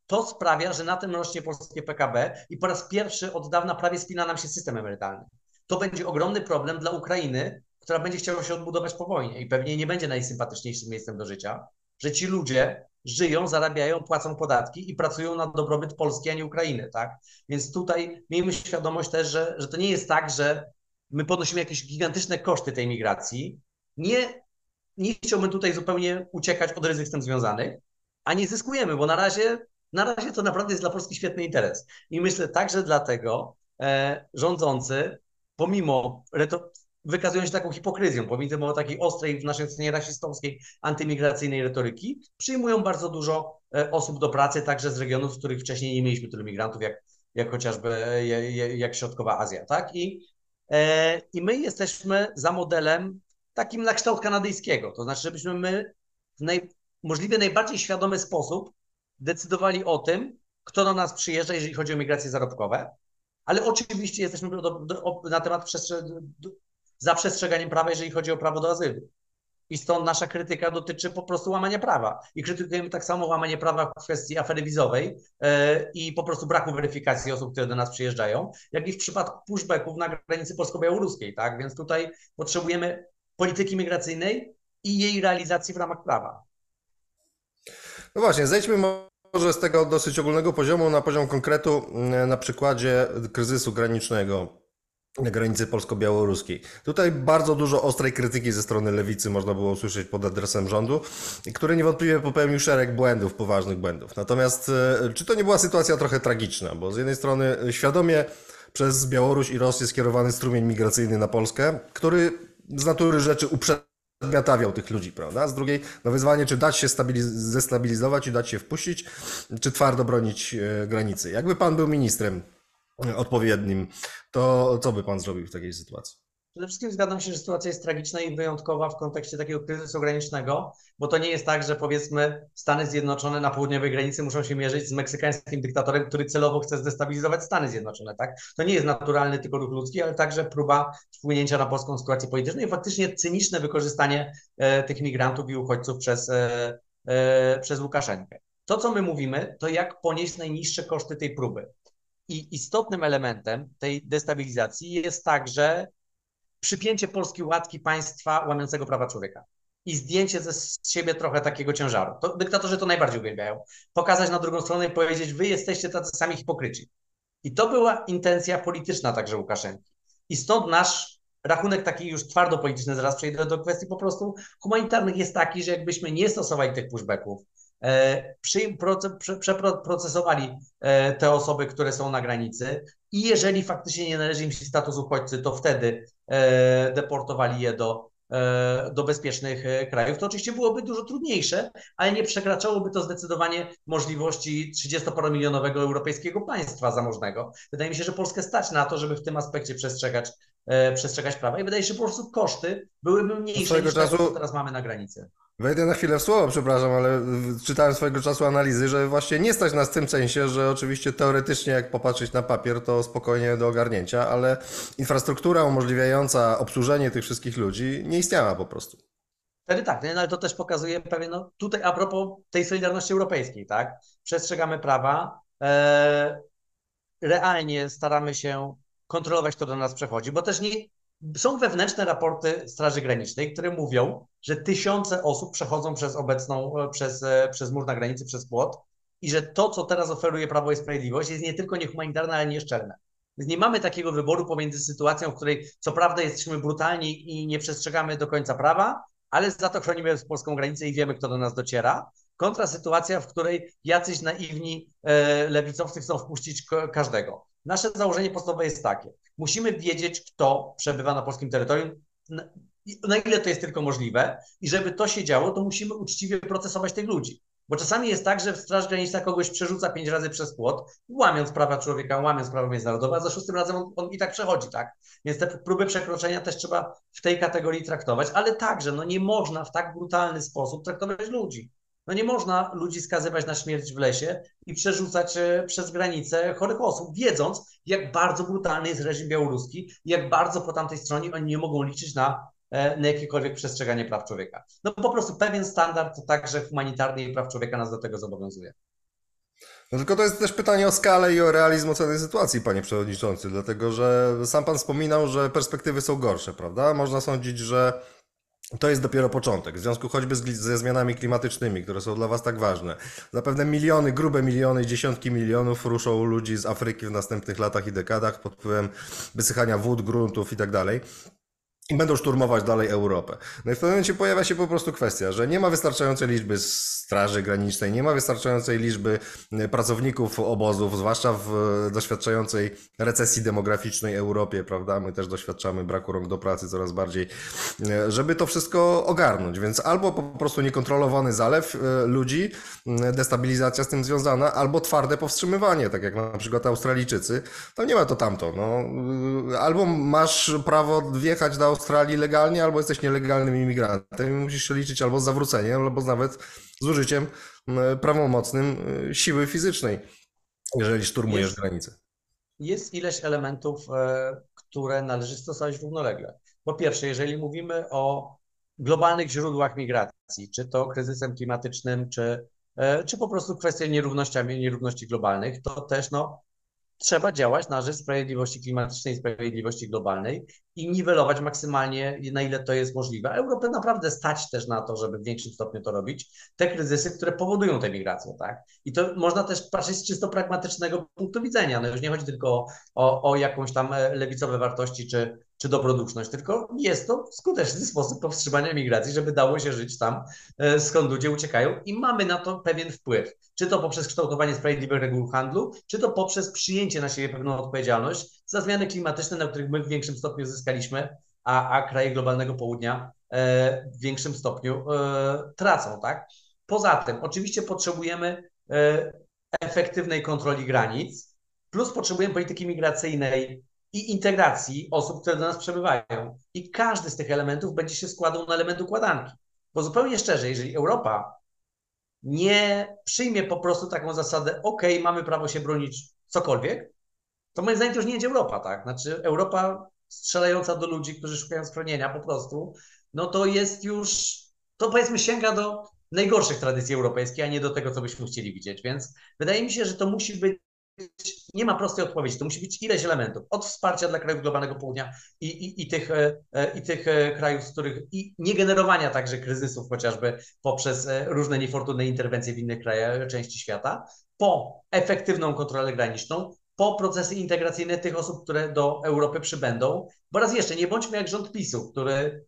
to sprawia, że na tym rośnie polskie PKB i po raz pierwszy od dawna prawie spina nam się system emerytalny. To będzie ogromny problem dla Ukrainy, która będzie chciała się odbudować po wojnie i pewnie nie będzie najsympatyczniejszym miejscem do życia, że ci ludzie żyją, zarabiają, płacą podatki i pracują na dobrobyt Polski, a nie Ukrainy, tak? Więc tutaj miejmy świadomość też, że, że to nie jest tak, że my ponosimy jakieś gigantyczne koszty tej migracji. Nie, nie chciałbym tutaj zupełnie uciekać od ryzyk z tym związanych, a nie zyskujemy, bo na razie, na razie to naprawdę jest dla Polski świetny interes. I myślę także dlatego e, rządzący, pomimo wykazują się taką hipokryzją, pomimo takiej ostrej w naszej ocenie rasistowskiej, antymigracyjnej retoryki, przyjmują bardzo dużo e, osób do pracy, także z regionów, w których wcześniej nie mieliśmy tylu migrantów, jak, jak chociażby jak Środkowa Azja, tak? I, e, I my jesteśmy za modelem takim na kształt kanadyjskiego, to znaczy, żebyśmy my w naj, możliwie najbardziej świadomy sposób decydowali o tym, kto do nas przyjeżdża, jeżeli chodzi o migracje zarobkowe, ale oczywiście jesteśmy do, do, na temat za przestrzeganiem prawa, jeżeli chodzi o prawo do azylu. I stąd nasza krytyka dotyczy po prostu łamania prawa. I krytykujemy tak samo łamanie prawa w kwestii afery wizowej yy, i po prostu braku weryfikacji osób, które do nas przyjeżdżają, jak i w przypadku pushbacków na granicy polsko-białoruskiej, tak? Więc tutaj potrzebujemy polityki migracyjnej i jej realizacji w ramach prawa. No właśnie, zejdźmy może z tego dosyć ogólnego poziomu na poziom konkretu na przykładzie kryzysu granicznego na granicy polsko-białoruskiej. Tutaj bardzo dużo ostrej krytyki ze strony lewicy można było usłyszeć pod adresem rządu, który niewątpliwie popełnił szereg błędów, poważnych błędów. Natomiast e, czy to nie była sytuacja trochę tragiczna? Bo z jednej strony świadomie przez Białoruś i Rosję skierowany strumień migracyjny na Polskę, który z natury rzeczy uprzedmiotawiał tych ludzi, prawda? Z drugiej, no wyzwanie, czy dać się zestabilizować, czy dać się wpuścić, czy twardo bronić e, granicy. Jakby pan był ministrem odpowiednim, to co by pan zrobił w takiej sytuacji? Przede wszystkim zgadzam się, że sytuacja jest tragiczna i wyjątkowa w kontekście takiego kryzysu granicznego, bo to nie jest tak, że powiedzmy Stany Zjednoczone na południowej granicy muszą się mierzyć z meksykańskim dyktatorem, który celowo chce zdestabilizować Stany Zjednoczone, tak? To nie jest naturalny tylko ruch ludzki, ale także próba wpłynięcia na polską sytuację polityczną i faktycznie cyniczne wykorzystanie e, tych migrantów i uchodźców przez, e, e, przez Łukaszenkę. To, co my mówimy, to jak ponieść najniższe koszty tej próby. I istotnym elementem tej destabilizacji jest także przypięcie Polski łatki państwa łamiącego prawa człowieka i zdjęcie ze siebie trochę takiego ciężaru. To dyktatorzy to najbardziej uwielbiają. Pokazać na drugą stronę i powiedzieć, wy jesteście tacy sami hipokryci. I to była intencja polityczna także Łukaszenki. I stąd nasz rachunek taki już twardo polityczny, zaraz przejdę do kwestii po prostu humanitarnych, jest taki, że jakbyśmy nie stosowali tych pushbacków, E, przeprocesowali e, te osoby, które są na granicy i jeżeli faktycznie nie należy im się status uchodźcy, to wtedy e, deportowali je do, do bezpiecznych krajów. To oczywiście byłoby dużo trudniejsze, ale nie przekraczałoby to zdecydowanie możliwości 30-milionowego europejskiego państwa zamożnego. Wydaje mi się, że Polskę stać na to, żeby w tym aspekcie przestrzegać, przestrzegać prawa i wydaje się, że po prostu koszty byłyby mniejsze niż czasu... to, co teraz mamy na granicy. Wejdę na chwilę w słowo, przepraszam, ale czytałem swojego czasu analizy, że właśnie nie stać nas w tym sensie, że oczywiście teoretycznie jak popatrzeć na papier, to spokojnie do ogarnięcia, ale infrastruktura umożliwiająca obsłużenie tych wszystkich ludzi nie istniała po prostu. Wtedy tak, nie? No, ale to też pokazuje pewien, no tutaj a propos tej Solidarności Europejskiej, tak? Przestrzegamy prawa, e, realnie staramy się kontrolować, kto do nas przechodzi, bo też nie, są wewnętrzne raporty Straży Granicznej, które mówią, że tysiące osób przechodzą przez obecną, e, przez, e, przez mur na granicy, przez płot i że to, co teraz oferuje Prawo i Sprawiedliwość jest nie tylko niehumanitarne, ale nieszczelne. Więc nie mamy takiego wyboru pomiędzy sytuacją, w której co prawda jesteśmy brutalni i nie przestrzegamy do końca prawa, ale za to chronimy polską granicę i wiemy, kto do nas dociera, kontra sytuacja, w której jacyś naiwni e, lewicowcy chcą wpuścić każdego. Nasze założenie podstawowe jest takie. Musimy wiedzieć, kto przebywa na polskim terytorium, na, ile to jest tylko możliwe i żeby to się działo, to musimy uczciwie procesować tych ludzi. Bo czasami jest tak, że Straż Graniczna kogoś przerzuca pięć razy przez płot, łamiąc prawa człowieka, łamiąc prawo międzynarodowe, a za szóstym razem on, on, i tak przechodzi, tak? Więc te próby przekroczenia też trzeba w tej kategorii traktować, ale także no nie można w tak brutalny sposób traktować ludzi. No nie można ludzi skazywać na śmierć w lesie i przerzucać e, przez granicę chorych osób, wiedząc, jak bardzo brutalny jest reżim białoruski jak bardzo po tamtej stronie oni nie mogą liczyć na, e, na jakiekolwiek przestrzeganie praw człowieka. No po prostu pewien standard także humanitarny i praw człowieka nas do tego zobowiązuje. No tylko to jest też pytanie o skalę i o realizm oceny sytuacji, panie przewodniczący, dlatego że sam pan wspominał, że perspektywy są gorsze, prawda? Można sądzić, że to jest dopiero początek, w związku choćby ze zmianami klimatycznymi, które są dla Was tak ważne. Zapewne miliony, grube miliony dziesiątki milionów ruszą ludzi z Afryki w następnych latach i dekadach pod wpływem wysychania wód, gruntów i tak i będą szturmować dalej Europę. No i w pewnym momencie pojawia się po prostu kwestia, że nie ma wystarczającej liczby straży granicznej, nie ma wystarczającej liczby e, pracowników obozów, zwłaszcza w doświadczającej recesji demograficznej Europie, prawda? My też doświadczamy braku rąk do pracy coraz bardziej, e, żeby to wszystko ogarnąć. Więc albo po prostu niekontrolowany zalew e, ludzi, destabilizacja z tym związana, albo twarde powstrzymywanie, tak jak na przykład Australijczycy. Tam nie ma to tamto. No. Albo masz prawo wjechać do Australii legalnie, albo jesteś nielegalnym imigrantem i musisz się liczyć albo z zawróceniem, albo nawet z użyciem prawomocnym y, siły fizycznej, jeżeli szturmujesz jest, granicę. Jest ileś elementów, e, które należy stosować równolegle. Po pierwsze, jeżeli mówimy o globalnych źródłach migracji, czy to kryzysem klimatycznym, czy, e, czy po prostu kwestii nierównościami, nierówności globalnych, to też no, trzeba działać na rzecz sprawiedliwości klimatycznej sprawiedliwości globalnej i niwelować maksymalnie, na ile to jest możliwe. Europę naprawdę stać też na to, żeby w większym stopniu to robić, te kryzysy, które powodują tę migrację, tak? I to można też patrzeć z czysto pragmatycznego punktu widzenia. No już nie chodzi tylko o, o jakąś tam e, lewicowe wartości czy, czy dobroduszność, tylko jest to skuteczny sposób powstrzymania migracji, żeby dało się żyć tam, e, skąd ludzie uciekają i mamy na to pewien wpływ. Czy to poprzez kształtowanie sprawiedliwych reguł handlu, czy to poprzez przyjęcie na siebie pewną odpowiedzialność za zmiany klimatyczne, na których my w większym stopniu zyskaliśmy, a, a kraje globalnego południa e, w większym stopniu e, tracą, tak? Poza tym, oczywiście potrzebujemy efektywnej kontroli granic, plus potrzebujemy polityki migracyjnej i integracji osób, które do nas przebywają. I każdy z tych elementów będzie się składał na element układanki. Bo zupełnie szczerze, jeżeli Europa nie przyjmie po prostu taką zasadę, ok, mamy prawo się bronić cokolwiek, to moim zdaniem to już nie jest Europa, tak? Znaczy Europa strzelająca do ludzi, którzy szukają schronienia po prostu, no to jest już, to powiedzmy sięga do najgorszych tradycji europejskich, a nie do tego, co byśmy chcieli widzieć. Więc wydaje mi się, że to musi być nie ma prostej odpowiedzi. To musi być ileś elementów. Od wsparcia dla krajów globalnego południa i, i, i, tych, e, i tych e, krajów, z których i nie generowania także kryzysów, chociażby poprzez e, różne niefortunne interwencje w innych krajach, części świata, po efektywną kontrolę graniczną, po procesy integracyjne tych osób, które do Europy przybędą. Bo raz jeszcze, nie bądźmy jak rząd PiSu, który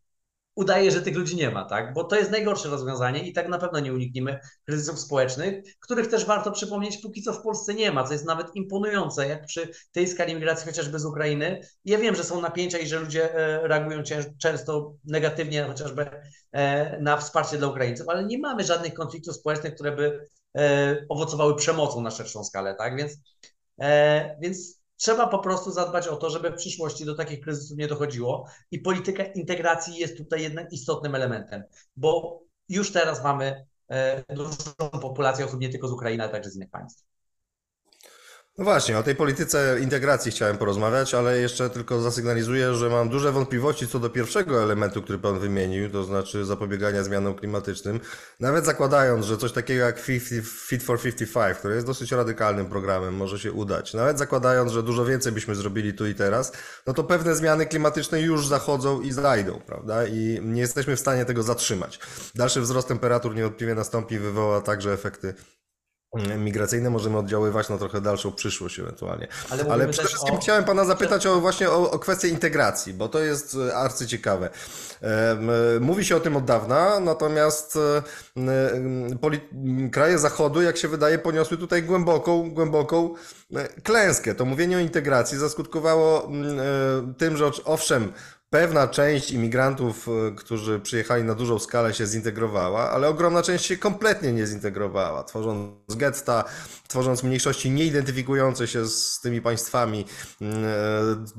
udaje, że tych ludzi nie ma, tak? Bo to jest najgorsze rozwiązanie i tak na pewno nie unikniemy kryzysów społecznych, których też warto przypomnieć, póki co w Polsce nie ma, co jest nawet imponujące, jak przy tej skali migracji chociażby z Ukrainy. Ja wiem, że są napięcia i że ludzie e, reagują często negatywnie chociażby e, na wsparcie dla Ukraińców, ale nie mamy żadnych konfliktów społecznych, które by e, owocowały przemocą na szerszą skalę, tak? Więc, więc Trzeba po prostu zadbać o to, żeby w przyszłości do takich kryzysów nie dochodziło i polityka integracji jest tutaj jednak istotnym elementem, bo już teraz mamy e, dużą populację osób nie tylko z Ukrainy, ale także z innych państw. No właśnie, o tej polityce integracji chciałem porozmawiać, ale jeszcze tylko zasygnalizuję, że mam duże wątpliwości co do pierwszego elementu, który Pan wymienił, to znaczy zapobiegania zmianom klimatycznym. Nawet zakładając, że coś takiego jak Fit for 55, które jest dosyć radykalnym programem, może się udać, nawet zakładając, że dużo więcej byśmy zrobili tu i teraz, no to pewne zmiany klimatyczne już zachodzą i zajdą, prawda? I nie jesteśmy w stanie tego zatrzymać. Dalszy wzrost temperatur niewątpliwie nastąpi, wywoła także efekty migracyjne możemy oddziaływać na trochę dalszą przyszłość ewentualnie. Ale, Ale przede wszystkim o... chciałem Pana zapytać o właśnie o, o kwestię integracji, bo to jest e, arcyciekawe. Mówi się o tym od dawna, natomiast e, kraje Zachodu, jak się wydaje, poniosły tutaj głęboką, głęboką e, klęskę. To mówienie o integracji zaskutkowało tym, że owszem, Pewna część imigrantów, e, którzy przyjechali na dużą skalę, się zintegrowała, ale ogromna część się kompletnie nie zintegrowała, tworząc getta, tworząc mniejszości nieidentyfikujące się z tymi państwami. Mm, e,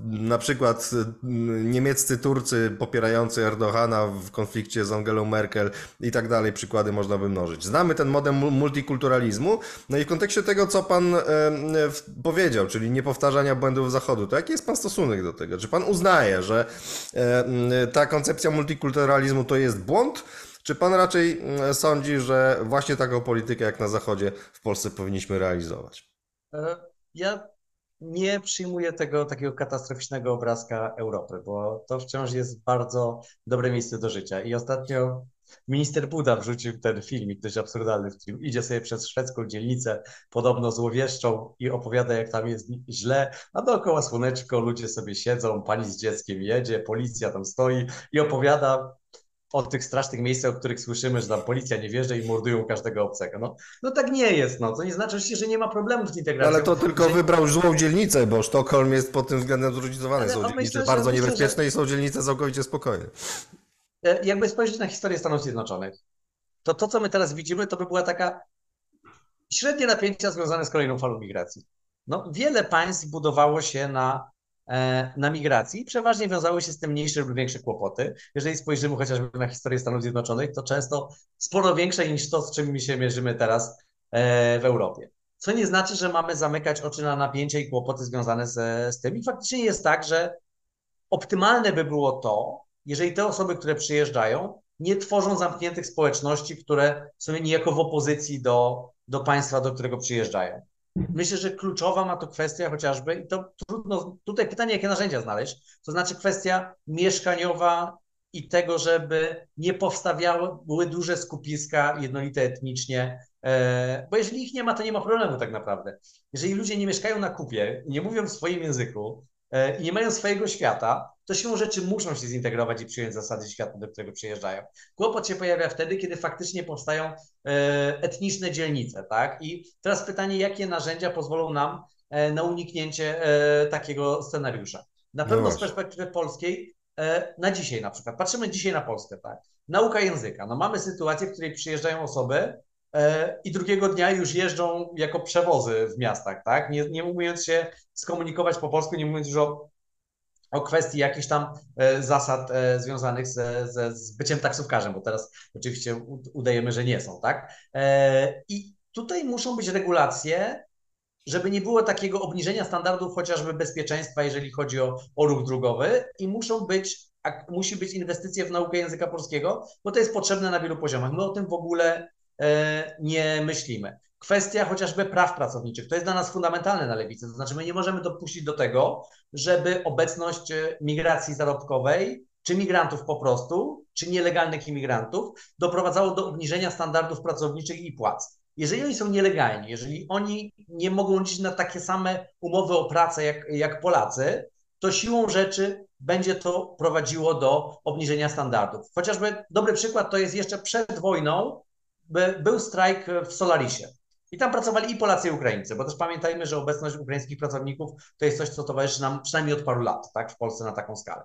na przykład mm, niemieccy Turcy popierający Erdogana w konflikcie z Angelą Merkel i tak dalej. Przykłady można by mnożyć. Znamy ten model multikulturalizmu. No i w kontekście tego, co pan e, powiedział, czyli niepowtarzania błędów Zachodu, to jaki jest pan stosunek do tego? Czy pan uznaje, że ta koncepcja multikulturalizmu to jest błąd? Czy pan raczej sądzi, że właśnie taką politykę jak na Zachodzie w Polsce powinniśmy realizować? E, ja nie przyjmuję tego takiego katastroficznego obrazka Europy, bo to wciąż jest bardzo dobre miejsce do życia. I ostatnio Minister Buda wrzucił ten filmik dość absurdalny, w którym idzie sobie przez szwedzką dzielnicę, podobno złowieszczą i opowiada, jak tam jest źle, a dookoła słoneczko, ludzie sobie siedzą, pani z dzieckiem jedzie, policja tam stoi i opowiada o tych strasznych miejscach, o których słyszymy, że tam policja nie wjeżdża i mordują każdego obcego. No, no tak nie jest, no. To nie znaczy że nie ma problemu z integracją. Ale to tylko że... wybrał złą dzielnicę, bo Sztokholm jest pod tym względem zróżnicowany. Są dzielnice myślę, bardzo niebezpieczne że... i są dzielnice całkowicie spokojne. E, jakby spojrzeć na historię Stanów Zjednoczonych, to to, co my teraz widzimy, to by była taka średnie napięcia związane z kolejną falą migracji. No, wiele państw budowało się na, e, na migracji, przeważnie wiązały się z tym mniejsze lub większe kłopoty. Jeżeli spojrzymy chociażby na historię Stanów Zjednoczonych, to często sporo większe niż to, z czym my się mierzymy teraz e, w Europie. Co nie znaczy, że mamy zamykać oczy na napięcia i kłopoty związane z, z tym. I faktycznie jest tak, że optymalne by było to, jeżeli te osoby, które przyjeżdżają, nie tworzą zamkniętych społeczności, które są niejako w opozycji do, do państwa, do którego przyjeżdżają. myślę, że kluczowa ma to kwestia chociażby, i to trudno, tutaj pytanie, jakie narzędzia znaleźć, to znaczy kwestia mieszkaniowa i tego, żeby nie powstawały duże skupiska jednolite etnicznie, e, bo jeżeli ich nie ma, to nie ma problemu tak naprawdę. Jeżeli ludzie nie mieszkają na kupie, nie mówią w swoim języku i nie mają swojego świata, to siłą rzeczy muszą się zintegrować i przyjąć zasady świata, do którego przyjeżdżają. Kłopot się pojawia wtedy, kiedy faktycznie powstają e, etniczne dzielnice, tak? I teraz pytanie, jakie narzędzia pozwolą nam na uniknięcie takiego scenariusza. Na no pewno no z perspektywy polskiej E, na dzisiaj na przykład. Patrzymy dzisiaj na Polskę, tak? Nauka języka. No mamy sytuację, w której przyjeżdżają osoby e, i drugiego dnia już jeżdżą jako przewozy w miastach, tak? Nie, nie umiejąc się skomunikować po polsku, nie mówiąc już o, o kwestii jakichś tam e, zasad związanych ze, ze, z byciem taksówkarzem, bo teraz oczywiście udajemy, że nie są, tak? I tutaj muszą być regulacje, żeby nie było takiego obniżenia standardów chociażby bezpieczeństwa, jeżeli chodzi o, o ruch drogowy i muszą być, musi być inwestycje w naukę języka polskiego, bo to jest potrzebne na wielu poziomach. My o tym w ogóle e, nie myślimy. Kwestia chociażby praw pracowniczych, to jest dla nas fundamentalne na lewicy, to znaczy my nie możemy dopuścić do tego, żeby obecność e, migracji zarobkowej czy migrantów po prostu, czy nielegalnych imigrantów doprowadzało do obniżenia standardów pracowniczych i płac jeżeli oni są nielegalni, jeżeli oni nie mogą liczyć na takie same umowy o pracę jak, jak Polacy, to siłą rzeczy będzie to prowadziło do obniżenia standardów. Chociażby dobry przykład to jest jeszcze przed wojną był strajk w Solarisie. I tam pracowali i Polacy, i Ukraińcy, bo też pamiętajmy, że obecność ukraińskich pracowników to jest coś, co towarzyszy nam przynajmniej od paru lat, tak, w Polsce na taką skalę.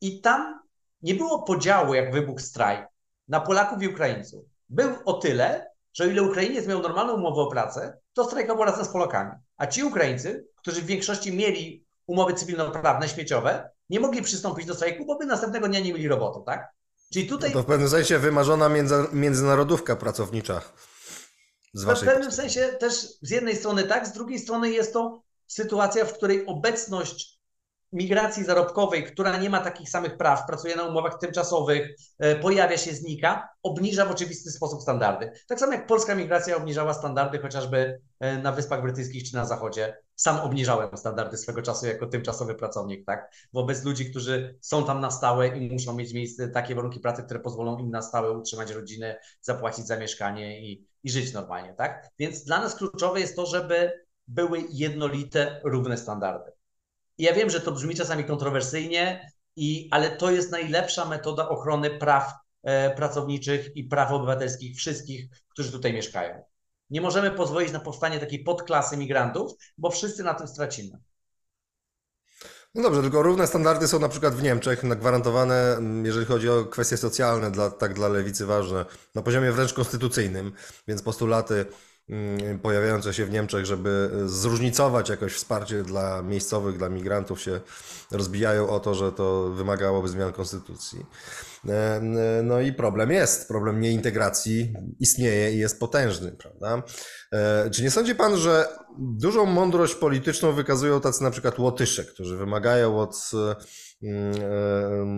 I tam nie było podziału, jak wybuchł strajk, na Polaków i Ukraińców. Był o tyle, że o ile Ukrainiec miał normalną umowę o pracę, to strajkował razem z Polakami. A ci Ukraińcy, którzy w większości mieli umowy cywilnoprawne, śmieciowe, nie mogli przystąpić do strajku, bo by następnego dnia nie mieli roboty, tak? Czyli tutaj... No to w pewnym sensie wymarzona między, międzynarodówka pracownicza. Z waszej w pewnym sensie też z jednej strony tak, z drugiej strony jest to sytuacja, w której obecność migracji zarobkowej, która nie ma takich samych praw, pracuje na umowach tymczasowych, e, pojawia się, znika, obniża w oczywisty sposób standardy. Tak samo jak polska migracja obniżała standardy chociażby e, na Wyspach Brytyjskich czy na Zachodzie. Sam obniżałem standardy swego czasu jako tymczasowy pracownik, tak? Wobec ludzi, którzy są tam na stałe i muszą mieć miejsce, takie warunki pracy, które pozwolą im na stałe utrzymać rodzinę, zapłacić za mieszkanie i, i żyć normalnie, tak? Więc dla nas kluczowe jest to, żeby były jednolite, równe standardy. Ja wiem, że to brzmi czasami kontrowersyjnie, i, ale to jest najlepsza metoda ochrony praw e, pracowniczych i praw obywatelskich wszystkich, którzy tutaj mieszkają. Nie możemy pozwolić na powstanie takiej podklasy migrantów, bo wszyscy na tym stracimy. No dobrze, tylko równe standardy są na przykład w Niemczech gwarantowane, jeżeli chodzi o kwestie socjalne, dla, tak dla lewicy ważne, na poziomie wręcz konstytucyjnym, więc postulaty pojawiające się w Niemczech, żeby zróżnicować jakoś wsparcie dla miejscowych, dla migrantów się rozbijają o to, że to wymagałoby zmian konstytucji. E, no i problem jest, problem nieintegracji istnieje i jest potężny, prawda? E, czy nie sądzi pan, że dużą mądrość polityczną wykazują tacy na przykład Łotysze, którzy wymagają od mm,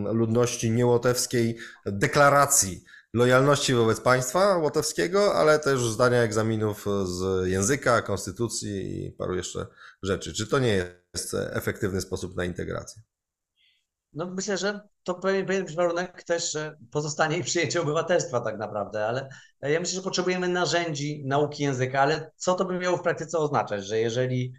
e, ludności niełotewskiej deklaracji lojalności wobec państwa łotewskiego, ale też zdania egzaminów z języka, konstytucji i paru jeszcze rzeczy. Czy to nie jest efektywny sposób na integrację? No myślę, że to powinien być warunek też pozostanie i przyjęcie obywatelstwa tak naprawdę, ale ja myślę, że potrzebujemy narzędzi nauki języka, ale co to by miało w praktyce oznaczać, że jeżeli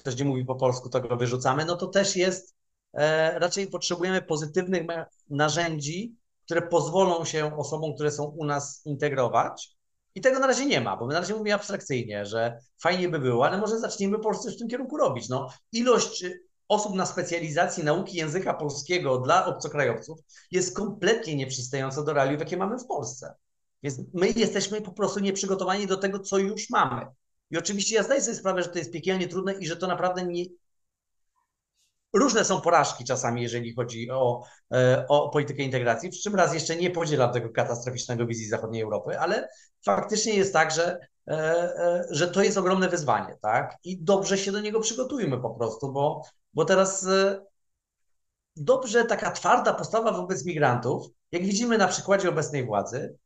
ktoś nie mówi po polsku, to go wyrzucamy, no to też jest, e, raczej potrzebujemy pozytywnych narzędzi, które pozwolą się osobom, które są u nas integrować. I tego na razie nie ma, bo my na razie mówimy abstrakcyjnie, że fajnie by było, ale może zacznijmy po prostu w tym kierunku robić. No, ilość osób na specjalizacji nauki języka polskiego dla obcokrajowców jest kompletnie nieprzystająca do realiów, jakie mamy w Polsce. Więc my jesteśmy po prostu nieprzygotowani do tego, co już mamy. I oczywiście ja zdaję sobie sprawę, że to jest piekielnie trudne i że to naprawdę nie, Różne są porażki czasami, jeżeli chodzi o, e, o politykę integracji, przy czym raz jeszcze nie podzielam tego katastroficznego wizji zachodniej Europy, ale faktycznie jest tak, że, e, e, że to jest ogromne wyzwanie, tak? I dobrze się do niego przygotujmy po prostu, bo, bo teraz dobrze taka twarda postawa wobec migrantów, jak widzimy na przykładzie obecnej władzy,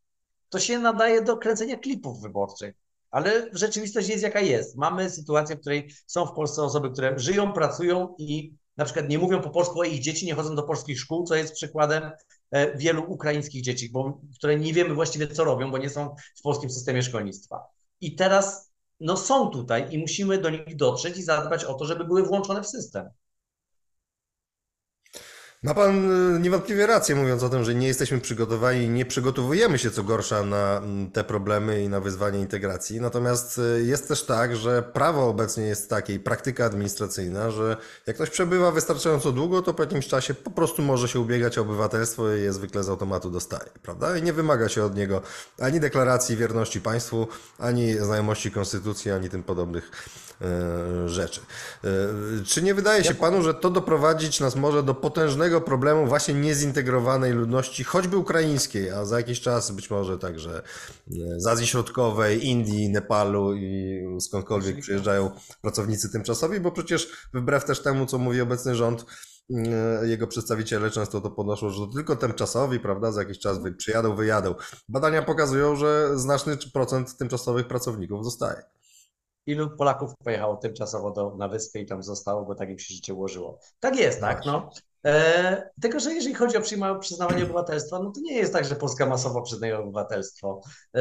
to się nadaje do kręcenia klipów wyborczych. Ale rzeczywistość jest jaka jest. Mamy sytuację, w której są w Polsce osoby, które żyją, pracują i na przykład nie mówią po polsku, a ich dzieci nie chodzą do polskich szkół, co jest przykładem e, wielu ukraińskich dzieci, bo, które nie wiemy właściwie, co robią, bo nie są w polskim systemie szkolnictwa. I teraz no, są tutaj i musimy do nich dotrzeć i zadbać o to, żeby były włączone w system. Ma pan y, niewątpliwie rację, mówiąc o tym, że nie jesteśmy przygotowani nie przygotowujemy się co gorsza na mm, te problemy i na wyzwanie integracji. Natomiast y, jest też tak, że prawo obecnie jest takie i praktyka administracyjna, że jak ktoś przebywa wystarczająco długo, to po jakimś czasie po prostu może się ubiegać o obywatelstwo i je zwykle z automatu dostaje, prawda? I nie wymaga się od niego ani deklaracji wierności państwu, ani znajomości konstytucji, ani tym podobnych e, rzeczy. Czy nie wydaje się panu, że to doprowadzić nas może do potężnego problemu właśnie niezintegrowanej ludności, choćby ukraińskiej, a za jakiś czas być może także e, z Azji Środkowej, Indii, Nepalu i skądkolwiek przyjeżdżają pracownicy tymczasowi, bo przecież wbrew też temu, co mówi obecny rząd, e, jego przedstawiciele często to podnoszą, że to tylko tymczasowi, prawda, za jakiś czas przyjadą, wyjadą. Badania pokazują, że znaczny procent tymczasowych pracowników zostaje. Ilu Polaków pojechało tymczasowo do, na wyspę i tam zostało, bo tak im się życie ułożyło. Tak jest, tak, no. E, tylko, że jeżeli chodzi o przyznawanie obywatelstwa, no to nie jest tak, że Polska masowo przyznaje obywatelstwo e,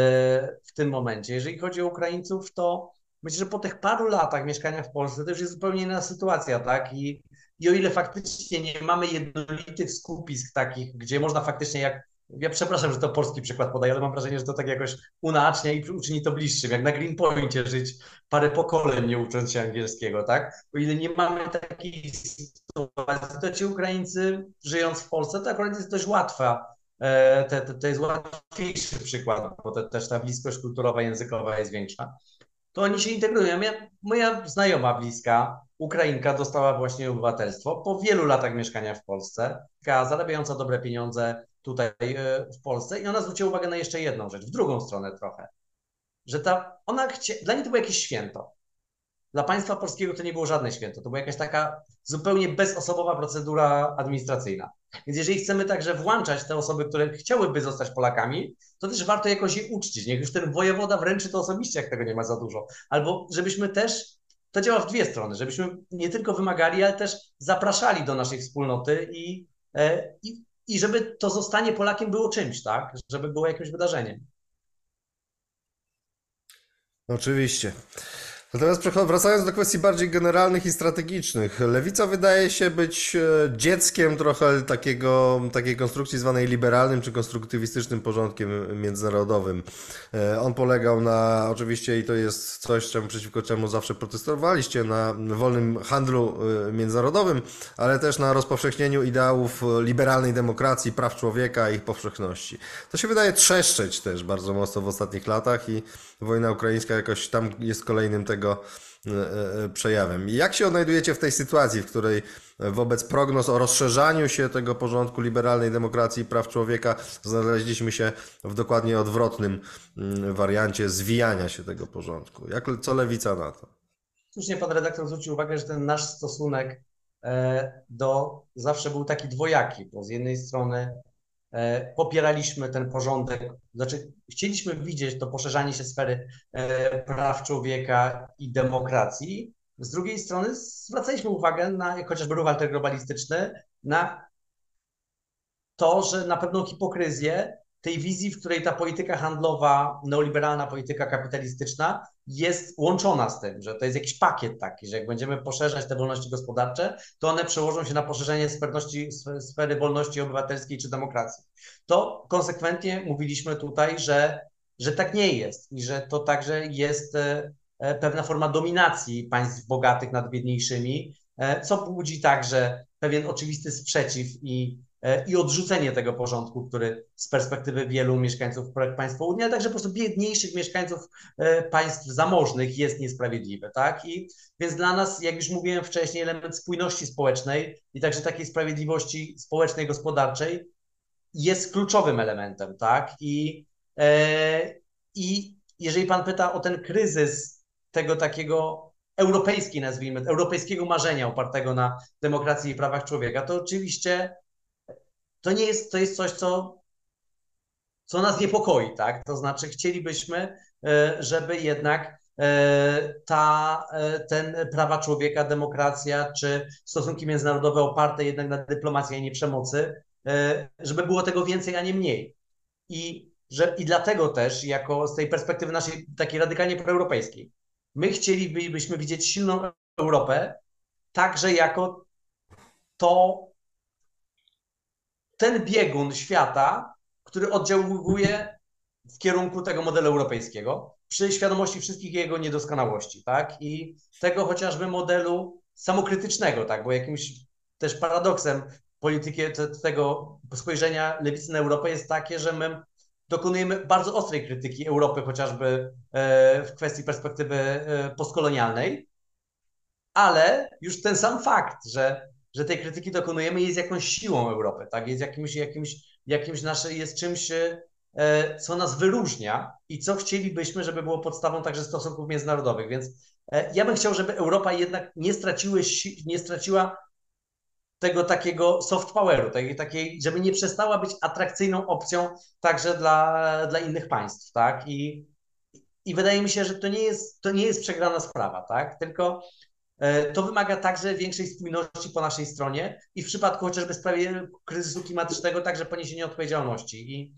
w tym momencie. Jeżeli chodzi o Ukraińców, to myślę, że po tych paru latach mieszkania w Polsce to już jest zupełnie inna sytuacja, tak? I, i o ile faktycznie nie mamy jednolitych skupisk takich, gdzie można faktycznie jak ja przepraszam, że to polski przykład podaję, ale mam wrażenie, że to tak jakoś unacznia i uczyni to bliższym. Jak na Greenpointie żyć parę pokoleń nie ucząc się angielskiego, tak? O ile nie mamy takiej sytuacji, to ci Ukraińcy żyjąc w Polsce, to akurat jest dość łatwa. E, te- te- To jest łatwiejszy przykład, bo to też ta bliskość kulturowa, językowa jest większa. To oni się integrują. Ja, moja znajoma bliska, Ukrainka, dostała właśnie obywatelstwo po wielu latach mieszkania w Polsce, taka zarabiająca dobre pieniądze tutaj e, w Polsce i ona zwróciła uwagę na jeszcze jedną rzecz, w drugą stronę trochę, że ta, ona chcie, dla niej to było jakieś święto. Dla państwa polskiego to nie było żadne święto, to była jakaś taka zupełnie bezosobowa procedura administracyjna. Więc jeżeli chcemy także włączać te osoby, które chciałyby zostać Polakami, to też warto jakoś je uczcić. Niech już ten wojewoda wręczy to osobiście, jak tego nie ma za dużo. Albo żebyśmy też, to działa w dwie strony, żebyśmy nie tylko wymagali, ale też zapraszali do naszej wspólnoty i, e, i, i żeby to zostanie Polakiem było czymś, tak? Żeby było jakimś wydarzeniem. Oczywiście. Natomiast wracając do kwestii bardziej generalnych i strategicznych, Lewica wydaje się być e, dzieckiem trochę takiego, takiej konstrukcji zwanej liberalnym czy konstruktywistycznym porządkiem międzynarodowym. E, On polegał na, oczywiście, i to jest coś, czemu, przeciwko czemu zawsze protestowaliście, na wolnym handlu e, międzynarodowym, ale też na rozpowszechnieniu ideałów liberalnej demokracji, praw człowieka i ich powszechności. To się wydaje trzeszczeć też bardzo mocno w ostatnich latach i wojna ukraińska jakoś tam jest kolejnym tego e, e, przejawem. Jak się odnajdujecie w tej sytuacji, w której wobec prognoz o rozszerzaniu się tego porządku liberalnej demokracji i praw człowieka znaleźliśmy się w dokładnie odwrotnym mm, wariancie zwijania się tego porządku? Jak, co lewica na to? Słusznie pan redaktor zwrócił uwagę, że ten nasz stosunek e, do zawsze był taki dwojaki, bo z jednej strony e, popieraliśmy ten porządek, znaczy chcieliśmy widzieć to poszerzanie się sfery e, praw człowieka i demokracji, z drugiej strony zwracaliśmy uwagę na, chociażby ruch antyglobalistyczny, na to, że na pewną hipokryzję tej wizji, w której ta polityka handlowa, neoliberalna polityka kapitalistyczna jest łączona z tym, że to jest jakiś pakiet taki, że jak będziemy poszerzać te wolności gospodarcze, to one przełożą się na poszerzenie sfery wolności obywatelskiej czy demokracji. To konsekwentnie mówiliśmy tutaj, że, że tak nie jest i że to także jest e, e, pewna forma dominacji państw bogatych nad biedniejszymi, e, co budzi także pewien oczywisty sprzeciw i i odrzucenie tego porządku, który z perspektywy wielu mieszkańców państwa Unii, ale także po prostu biedniejszych mieszkańców e, państw zamożnych jest niesprawiedliwy, tak? I więc dla nas, jak już mówiłem wcześniej, element spójności społecznej i także takiej sprawiedliwości społecznej, gospodarczej jest kluczowym elementem, tak? I, e, i jeżeli pan pyta o ten kryzys tego takiego nazwijmy, europejskiego marzenia opartego na demokracji i prawach człowieka, to oczywiście to nie jest, to jest coś, co, co nas niepokoi, tak? To znaczy chcielibyśmy, żeby jednak ta, ten prawa człowieka, demokracja czy stosunki międzynarodowe oparte jednak na dyplomacji, a nie przemocy, żeby było tego więcej, a nie mniej. I, że, i dlatego też, jako z tej perspektywy naszej takiej radykalnie proeuropejskiej, my chcielibyśmy widzieć silną Europę, także jako to ten biegun świata, który oddziałuje w kierunku tego modelu europejskiego, przy świadomości wszystkich jego niedoskonałości, tak? I tego chociażby modelu samokrytycznego, tak? Bo jakimś też paradoksem polityki tego spojrzenia lewicy na Europę jest takie, że my dokonujemy bardzo ostrej krytyki Europy, chociażby e, w kwestii perspektywy e, postkolonialnej, ale już ten sam fakt, że, że tej krytyki dokonujemy, jest jakąś siłą Europy, tak? Jest jakimś, jakimś, jakimś nasze, jest czymś, e, co nas wyróżnia i co chcielibyśmy, żeby było podstawą także stosunków międzynarodowych. Więc ja bym chciał, żeby Europa jednak nie, straciły, nie straciła tego takiego soft poweru, takiej, takiej, żeby nie przestała być atrakcyjną opcją także dla, dla innych państw, tak? I, I wydaje mi się, że to nie jest, to nie jest przegrana sprawa, tak? Tylko e, to wymaga także większej spójności po naszej stronie i w przypadku chociażby sprawie kryzysu klimatycznego także poniesienia odpowiedzialności. I,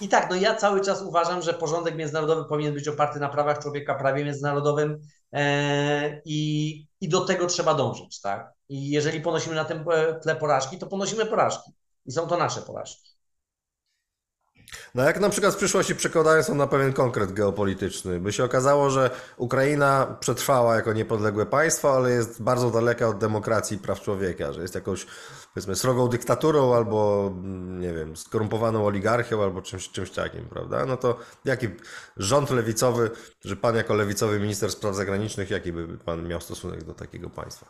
i tak, no ja cały czas uważam, że porządek międzynarodowy powinien być oparty na prawach człowieka, prawie międzynarodowym e, i, i do tego trzeba dążyć, tak? I jeżeli ponosimy na tym e, tle porażki, to ponosimy porażki. I są to nasze porażki. No jak na przykład w przyszłości przekładają są na pewien konkret geopolityczny, by się okazało, że Ukraina przetrwała jako niepodległe państwo, ale jest bardzo daleka od demokracji i praw człowieka, że jest jakąś powiedzmy srogą dyktaturą albo nie wiem, skorumpowaną oligarchią albo czymś, czymś takim, prawda? No to jaki rząd lewicowy, że pan jako lewicowy minister spraw zagranicznych, jaki by pan miał stosunek do takiego państwa?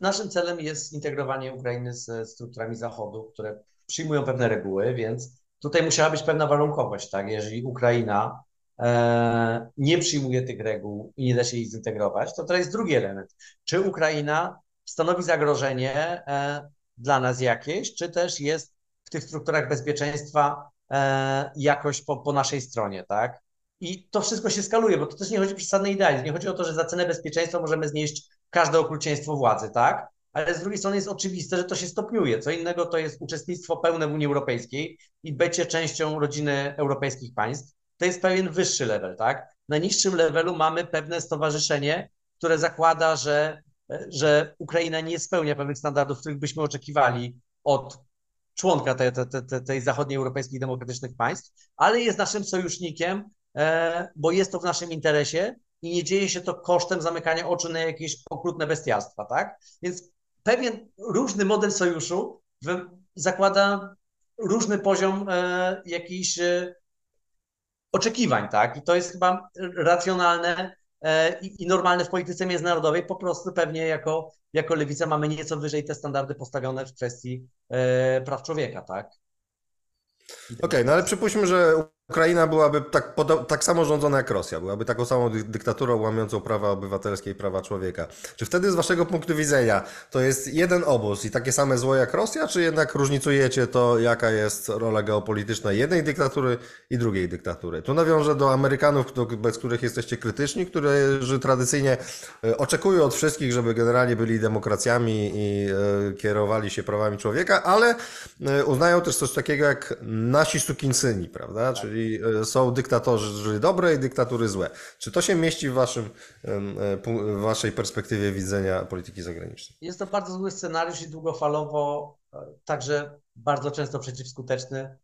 Naszym celem jest zintegrowanie Ukrainy ze strukturami Zachodu, które przyjmują pewne reguły, więc tutaj musiała być pewna warunkowość, tak? Jeżeli Ukraina e, nie przyjmuje tych reguł i nie da się ich zintegrować, to to jest drugi element. Czy Ukraina stanowi zagrożenie e, dla nas jakieś, czy też jest w tych strukturach bezpieczeństwa e, jakoś po, po naszej stronie, tak? I to wszystko się skaluje, bo to też nie chodzi o przesadny idealizm. Nie chodzi o to, że za cenę bezpieczeństwa możemy znieść każde okrucieństwo władzy, tak? Ale z drugiej strony jest oczywiste, że to się stopniuje. Co innego to jest uczestnictwo pełne w Unii Europejskiej i bycie częścią rodziny europejskich państw. To jest pewien wyższy level, tak? Na niższym levelu mamy pewne stowarzyszenie, które zakłada, że, że Ukraina nie spełnia pewnych standardów, których byśmy oczekiwali od członka tej, tej, tej, zachodniej europejskich demokratycznych państw, ale jest naszym sojusznikiem, e, bo jest to w naszym interesie i nie dzieje się to kosztem zamykania oczu na jakieś okrutne bestiastwa, tak? Więc pewien różny model sojuszu zakłada różny poziom e, jakichś e, oczekiwań, tak? I to jest chyba racjonalne e, i, i, normalne w polityce międzynarodowej. Po prostu pewnie jako, jako lewica mamy nieco wyżej te standardy postawione w kwestii praw człowieka, tak? Okej, okay, no ale przypuśćmy, że Ukraina byłaby tak, tak samo rządzona jak Rosja, byłaby taką samą dyktaturą łamiącą prawa obywatelskie i prawa człowieka. Czy wtedy z waszego punktu widzenia to jest jeden obóz i takie same zło jak Rosja, czy jednak różnicujecie to, jaka jest rola geopolityczna jednej dyktatury i drugiej dyktatury? Tu nawiążę do Amerykanów, bez których jesteście krytyczni, którzy tradycyjnie e, oczekują od wszystkich, żeby generalnie byli demokracjami i e, kierowali się prawami człowieka, ale e, uznają też coś takiego jak nasi sukinsyni, prawda? Czyli E, są dyktatorzy dobre i dyktatury złe. Czy to się mieści w, waszym, e, w waszej perspektywie widzenia polityki zagranicznej? Jest to bardzo zły scenariusz i długofalowo e, także bardzo często przeciwskuteczny,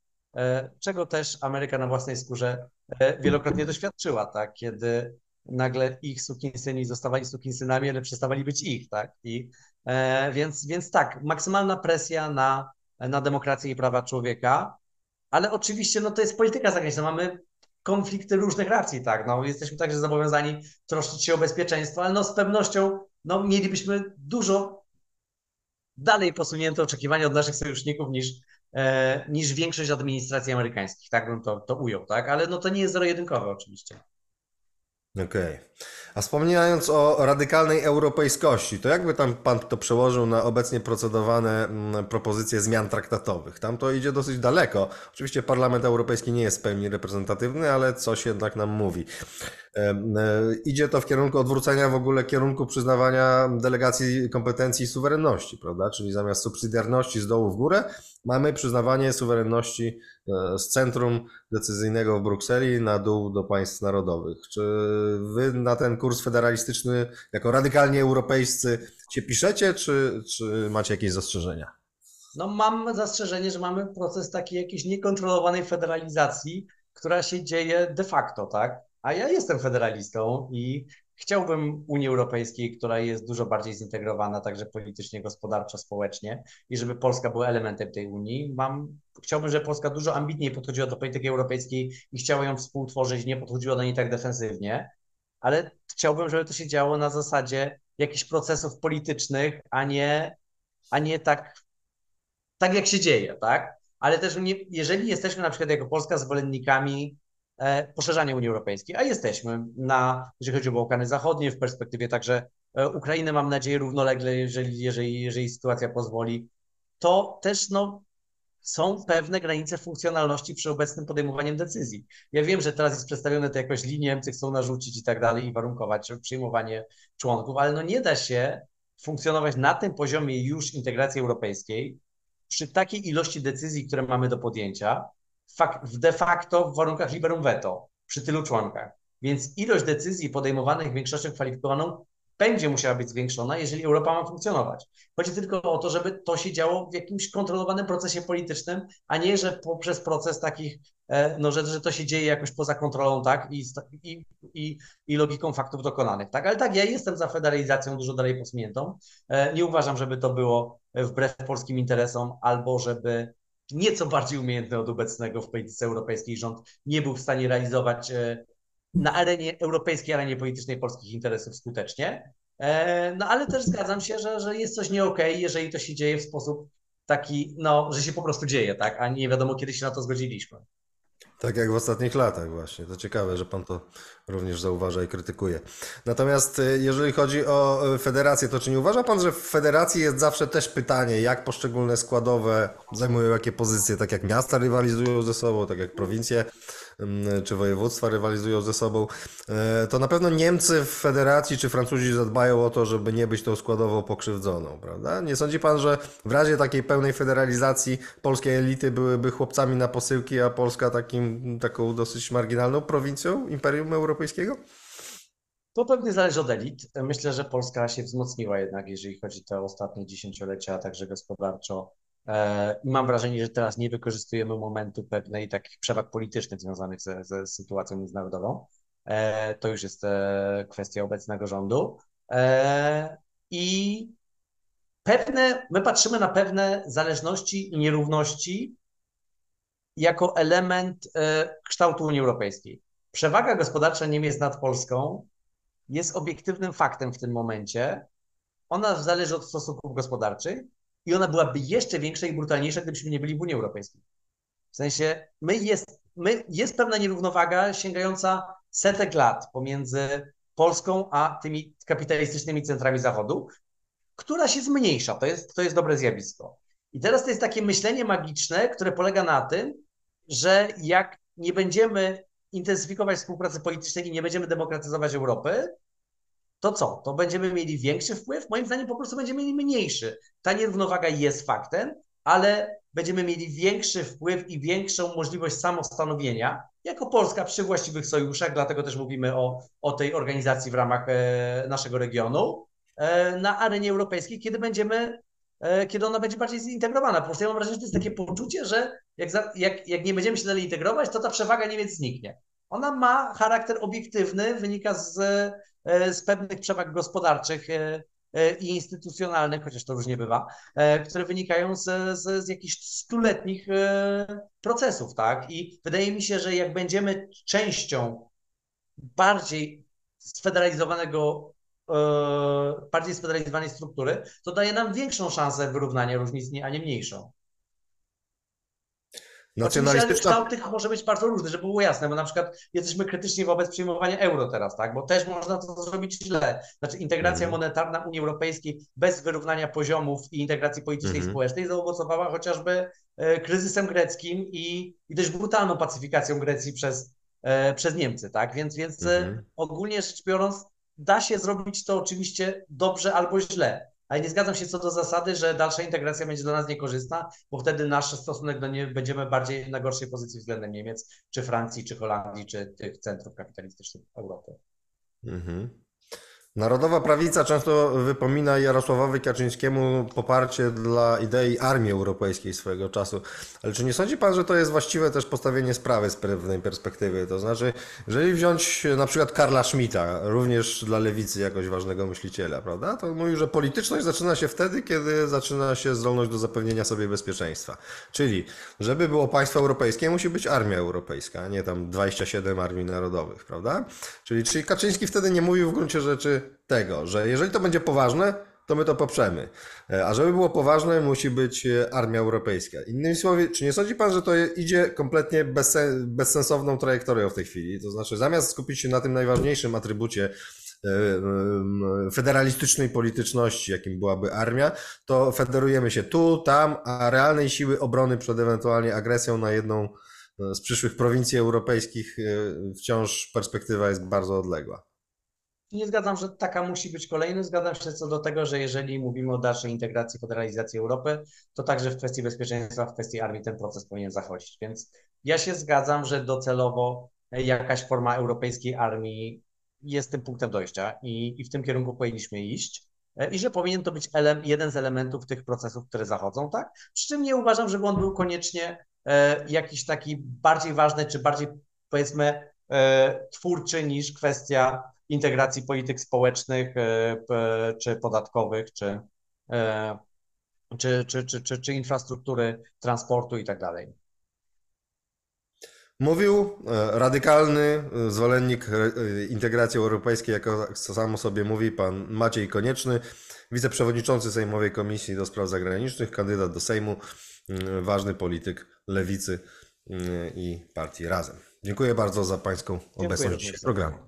czego też Ameryka na własnej skórze wielokrotnie doświadczyła, tak? kiedy nagle ich sukinsyni zostawali sukinsynami, ale przestawali być ich, tak? I, więc, więc tak, maksymalna presja na, na demokrację i prawa człowieka, ale oczywiście no, to jest polityka zagraniczna. Mamy konflikty różnych racji, tak. No, jesteśmy także zobowiązani troszczyć się o bezpieczeństwo, ale no, z pewnością no, mielibyśmy dużo dalej posunięte oczekiwania od naszych sojuszników niż, e, niż większość administracji amerykańskich, tak bym to, to ujął, tak? Ale no, to nie jest zero-jedynkowe oczywiście. Okej. Okay. A wspominając o radykalnej europejskości, to jakby tam pan to przełożył na obecnie procedowane mm, propozycje zmian traktatowych? Tam to idzie dosyć daleko. Oczywiście Parlament Europejski nie jest w pełni reprezentatywny, ale coś jednak nam mówi. E, idzie to w kierunku odwrócenia w ogóle kierunku przyznawania delegacji kompetencji i suwerenności, prawda? Czyli zamiast subsydiarności z dołu w górę, mamy przyznawanie suwerenności e, z centrum decyzyjnego w Brukseli na dół do państw narodowych. Czy wy na ten kurs federalistyczny jako radykalnie europejscy się piszecie, czy, czy macie jakieś zastrzeżenia? No mam zastrzeżenie, że mamy proces takiej jakiejś niekontrolowanej federalizacji, która się dzieje de facto, tak? A ja jestem federalistą i chciałbym Unii Europejskiej, która jest dużo bardziej zintegrowana także politycznie, gospodarczo, społecznie i żeby Polska była elementem tej Unii. Mam, chciałbym, żeby Polska dużo ambitniej podchodziła do polityki europejskiej i chciała ją współtworzyć, nie podchodziła do niej tak defensywnie, ale chciałbym, żeby to się działo na zasadzie jakichś procesów politycznych, a nie, a nie tak, tak jak się dzieje, tak? Ale też nie, jeżeli jesteśmy na przykład jako Polska zwolennikami E, poszerzania Unii Europejskiej, a jesteśmy na, jeżeli chodzi o Bałkany Zachodnie, w perspektywie także e, Ukrainy, mam nadzieję, równolegle, jeżeli, jeżeli, jeżeli sytuacja pozwoli, to też no, są pewne granice funkcjonalności przy obecnym podejmowaniem decyzji. Ja wiem, że teraz jest przedstawione to jakoś linii, Niemcy chcą narzucić i tak dalej i warunkować przyjmowanie członków, ale no nie da się funkcjonować na tym poziomie już integracji europejskiej przy takiej ilości decyzji, które mamy do podjęcia, de facto w warunkach liberum veto przy tylu członkach. Więc ilość decyzji podejmowanych większością kwalifikowaną będzie musiała być zwiększona, jeżeli Europa ma funkcjonować. Chodzi tylko o to, żeby to się działo w jakimś kontrolowanym procesie politycznym, a nie, że poprzez proces takich, e, no, że, że to się dzieje jakoś poza kontrolą, tak, i, i, i, i logiką faktów dokonanych, tak. Ale tak, ja jestem za federalizacją dużo dalej posuniętą. E, nie uważam, żeby to było wbrew polskim interesom, albo żeby nieco bardziej umiejętny od obecnego w polityce europejskiej rząd nie był w stanie realizować e, na arenie europejskiej, arenie politycznej polskich interesów skutecznie. E, no ale też zgadzam się, że, że jest coś nie okay, jeżeli to się dzieje w sposób taki, no, że się po prostu dzieje, tak, a nie wiadomo, kiedy się na to zgodziliśmy. Tak jak w ostatnich latach właśnie. To ciekawe, że pan to również zauważa i krytykuje. Natomiast y, jeżeli chodzi o y, federację, to czy nie uważa pan, że w federacji jest zawsze też pytanie, jak poszczególne składowe zajmują jakie pozycje, tak jak miasta rywalizują ze sobą, tak jak prowincje czy województwa rywalizują ze sobą, e, to na pewno Niemcy w federacji czy Francuzi zadbają o to, żeby nie być tą składową pokrzywdzoną, prawda? Nie sądzi pan, że w razie takiej pełnej federalizacji polskie elity byłyby chłopcami na posyłki, a Polska takim, taką dosyć marginalną prowincją Imperium Europejskiego? To pewnie zależy od elit. Myślę, że Polska się wzmocniła jednak, jeżeli chodzi o te ostatnie dziesięciolecia, także gospodarczo I mam wrażenie, że teraz nie wykorzystujemy momentu pewnej takich przewag politycznych związanych ze, ze sytuacją międzynarodową. E, to już jest e, kwestia obecnego rządu. I pewne, my patrzymy na pewne zależności i nierówności jako element kształtu Unii Europejskiej. Przewaga gospodarcza Niemiec nad Polską jest obiektywnym faktem w tym momencie. Ona zależy od stosunków gospodarczych, i ona byłaby jeszcze większa i brutalniejsza, gdybyśmy nie byli w Unii Europejskiej. W sensie, my jest, my, jest pewna nierównowaga sięgająca setek lat pomiędzy Polską a tymi kapitalistycznymi centrami Zachodu, która się zmniejsza. To jest, to jest dobre zjawisko. I teraz to jest takie myślenie magiczne, które polega na tym, że jak nie będziemy intensyfikować współpracy politycznej i nie będziemy demokratyzować Europy, to co? To będziemy mieli większy wpływ? Moim zdaniem po prostu będziemy mieli mniejszy. Ta nierównowaga jest faktem, ale będziemy mieli większy wpływ i większą możliwość samostanowienia jako Polska przy właściwych sojuszach, dlatego też mówimy o, o tej organizacji w ramach e, naszego regionu e, na arenie europejskiej, kiedy będziemy, e, kiedy ona będzie bardziej zintegrowana. Po prostu ja mam wrażenie, że to jest takie poczucie, że jak, za, jak, jak nie będziemy się dalej integrować, to ta przewaga Niemiec zniknie. Ona ma charakter obiektywny, wynika z z pewnych przewag gospodarczych e, e, i instytucjonalnych, chociaż to różnie bywa, które wynikają z, z, z jakichś stuletnich procesów, tak? I wydaje mi się, że jak będziemy częścią bardziej sfederalizowanego, bardziej sfederalizowanej struktury, to daje nam większą szansę wyrównania różnic, a nie mniejszą. Nacjonalistyczna kształt tych może być bardzo różny, żeby było jasne, bo na przykład jesteśmy krytyczni wobec przyjmowania euro teraz, tak? Bo też można to zrobić źle. Znaczy integracja Mhm. monetarna Unii Europejskiej bez wyrównania poziomów i integracji politycznej i Mhm. społecznej zaowocowała chociażby e, kryzysem greckim i, i dość brutalną pacyfikacją Grecji przez, e, przez Niemcy, tak? Więc, więc e, Mhm. ogólnie rzecz biorąc, da się zrobić to oczywiście dobrze albo źle. Ale nie zgadzam się co do zasady, że dalsza integracja będzie dla nas niekorzystna, bo wtedy nasz stosunek do niej będziemy bardziej na gorszej pozycji względem Niemiec, czy Francji, czy Holandii, czy tych centrów kapitalistycznych Europy. Mhm. Narodowa prawica często wypomina Jarosławowi Kaczyńskiemu poparcie dla idei armii europejskiej swojego czasu. Ale czy nie sądzi pan, że to jest właściwe też postawienie sprawy z pewnej perspektywy? To znaczy, jeżeli wziąć na przykład Karla Schmidta, również dla lewicy jakoś ważnego myśliciela, prawda? To mówił, że polityczność zaczyna się wtedy, kiedy zaczyna się zdolność do zapewnienia sobie bezpieczeństwa. Czyli, żeby było państwo europejskie, musi być armia europejska, a nie tam 27 armii narodowych, prawda? Czyli, czyli Kaczyński wtedy nie mówił w gruncie rzeczy tego, że jeżeli to będzie poważne, to my to poprzemy. E, A żeby było poważne, musi być e, armia europejska. Innymi słowy, czy nie sądzi pan, że to idzie kompletnie bezsen- bezsensowną trajektorią w tej chwili? To znaczy, zamiast skupić się na tym najważniejszym atrybucie e, federalistycznej polityczności, jakim byłaby armia, to federujemy się tu, tam, a realnej siły obrony przed ewentualnie agresją na jedną z przyszłych prowincji europejskich wciąż perspektywa jest bardzo odległa. Nie zgadzam, że taka musi być kolejny. Zgadzam się co do tego, że jeżeli mówimy o dalszej integracji, federalizacji Europy, to także w kwestii bezpieczeństwa, w kwestii armii ten proces powinien zachodzić. Więc ja się zgadzam, że docelowo jakaś forma europejskiej armii jest tym punktem dojścia i, i w tym kierunku powinniśmy iść. E, I że powinien to być ele- jeden z elementów tych procesów, które zachodzą, tak? Przy czym nie uważam, żeby on był koniecznie e, jakiś taki bardziej ważny, czy bardziej powiedzmy e, twórczy niż kwestia integracji polityk społecznych e, czy podatkowych, czy, e, czy, czy, czy, czy, czy infrastruktury transportu i tak dalej. Mówił e, radykalny zwolennik integracji europejskiej, jako samo sobie mówi pan Maciej Konieczny, wiceprzewodniczący Sejmowej Komisji do Spraw Zagranicznych, kandydat do Sejmu, m, ważny polityk lewicy m, i partii Razem. Dziękuję bardzo za pańską Dziękuję obecność w programie.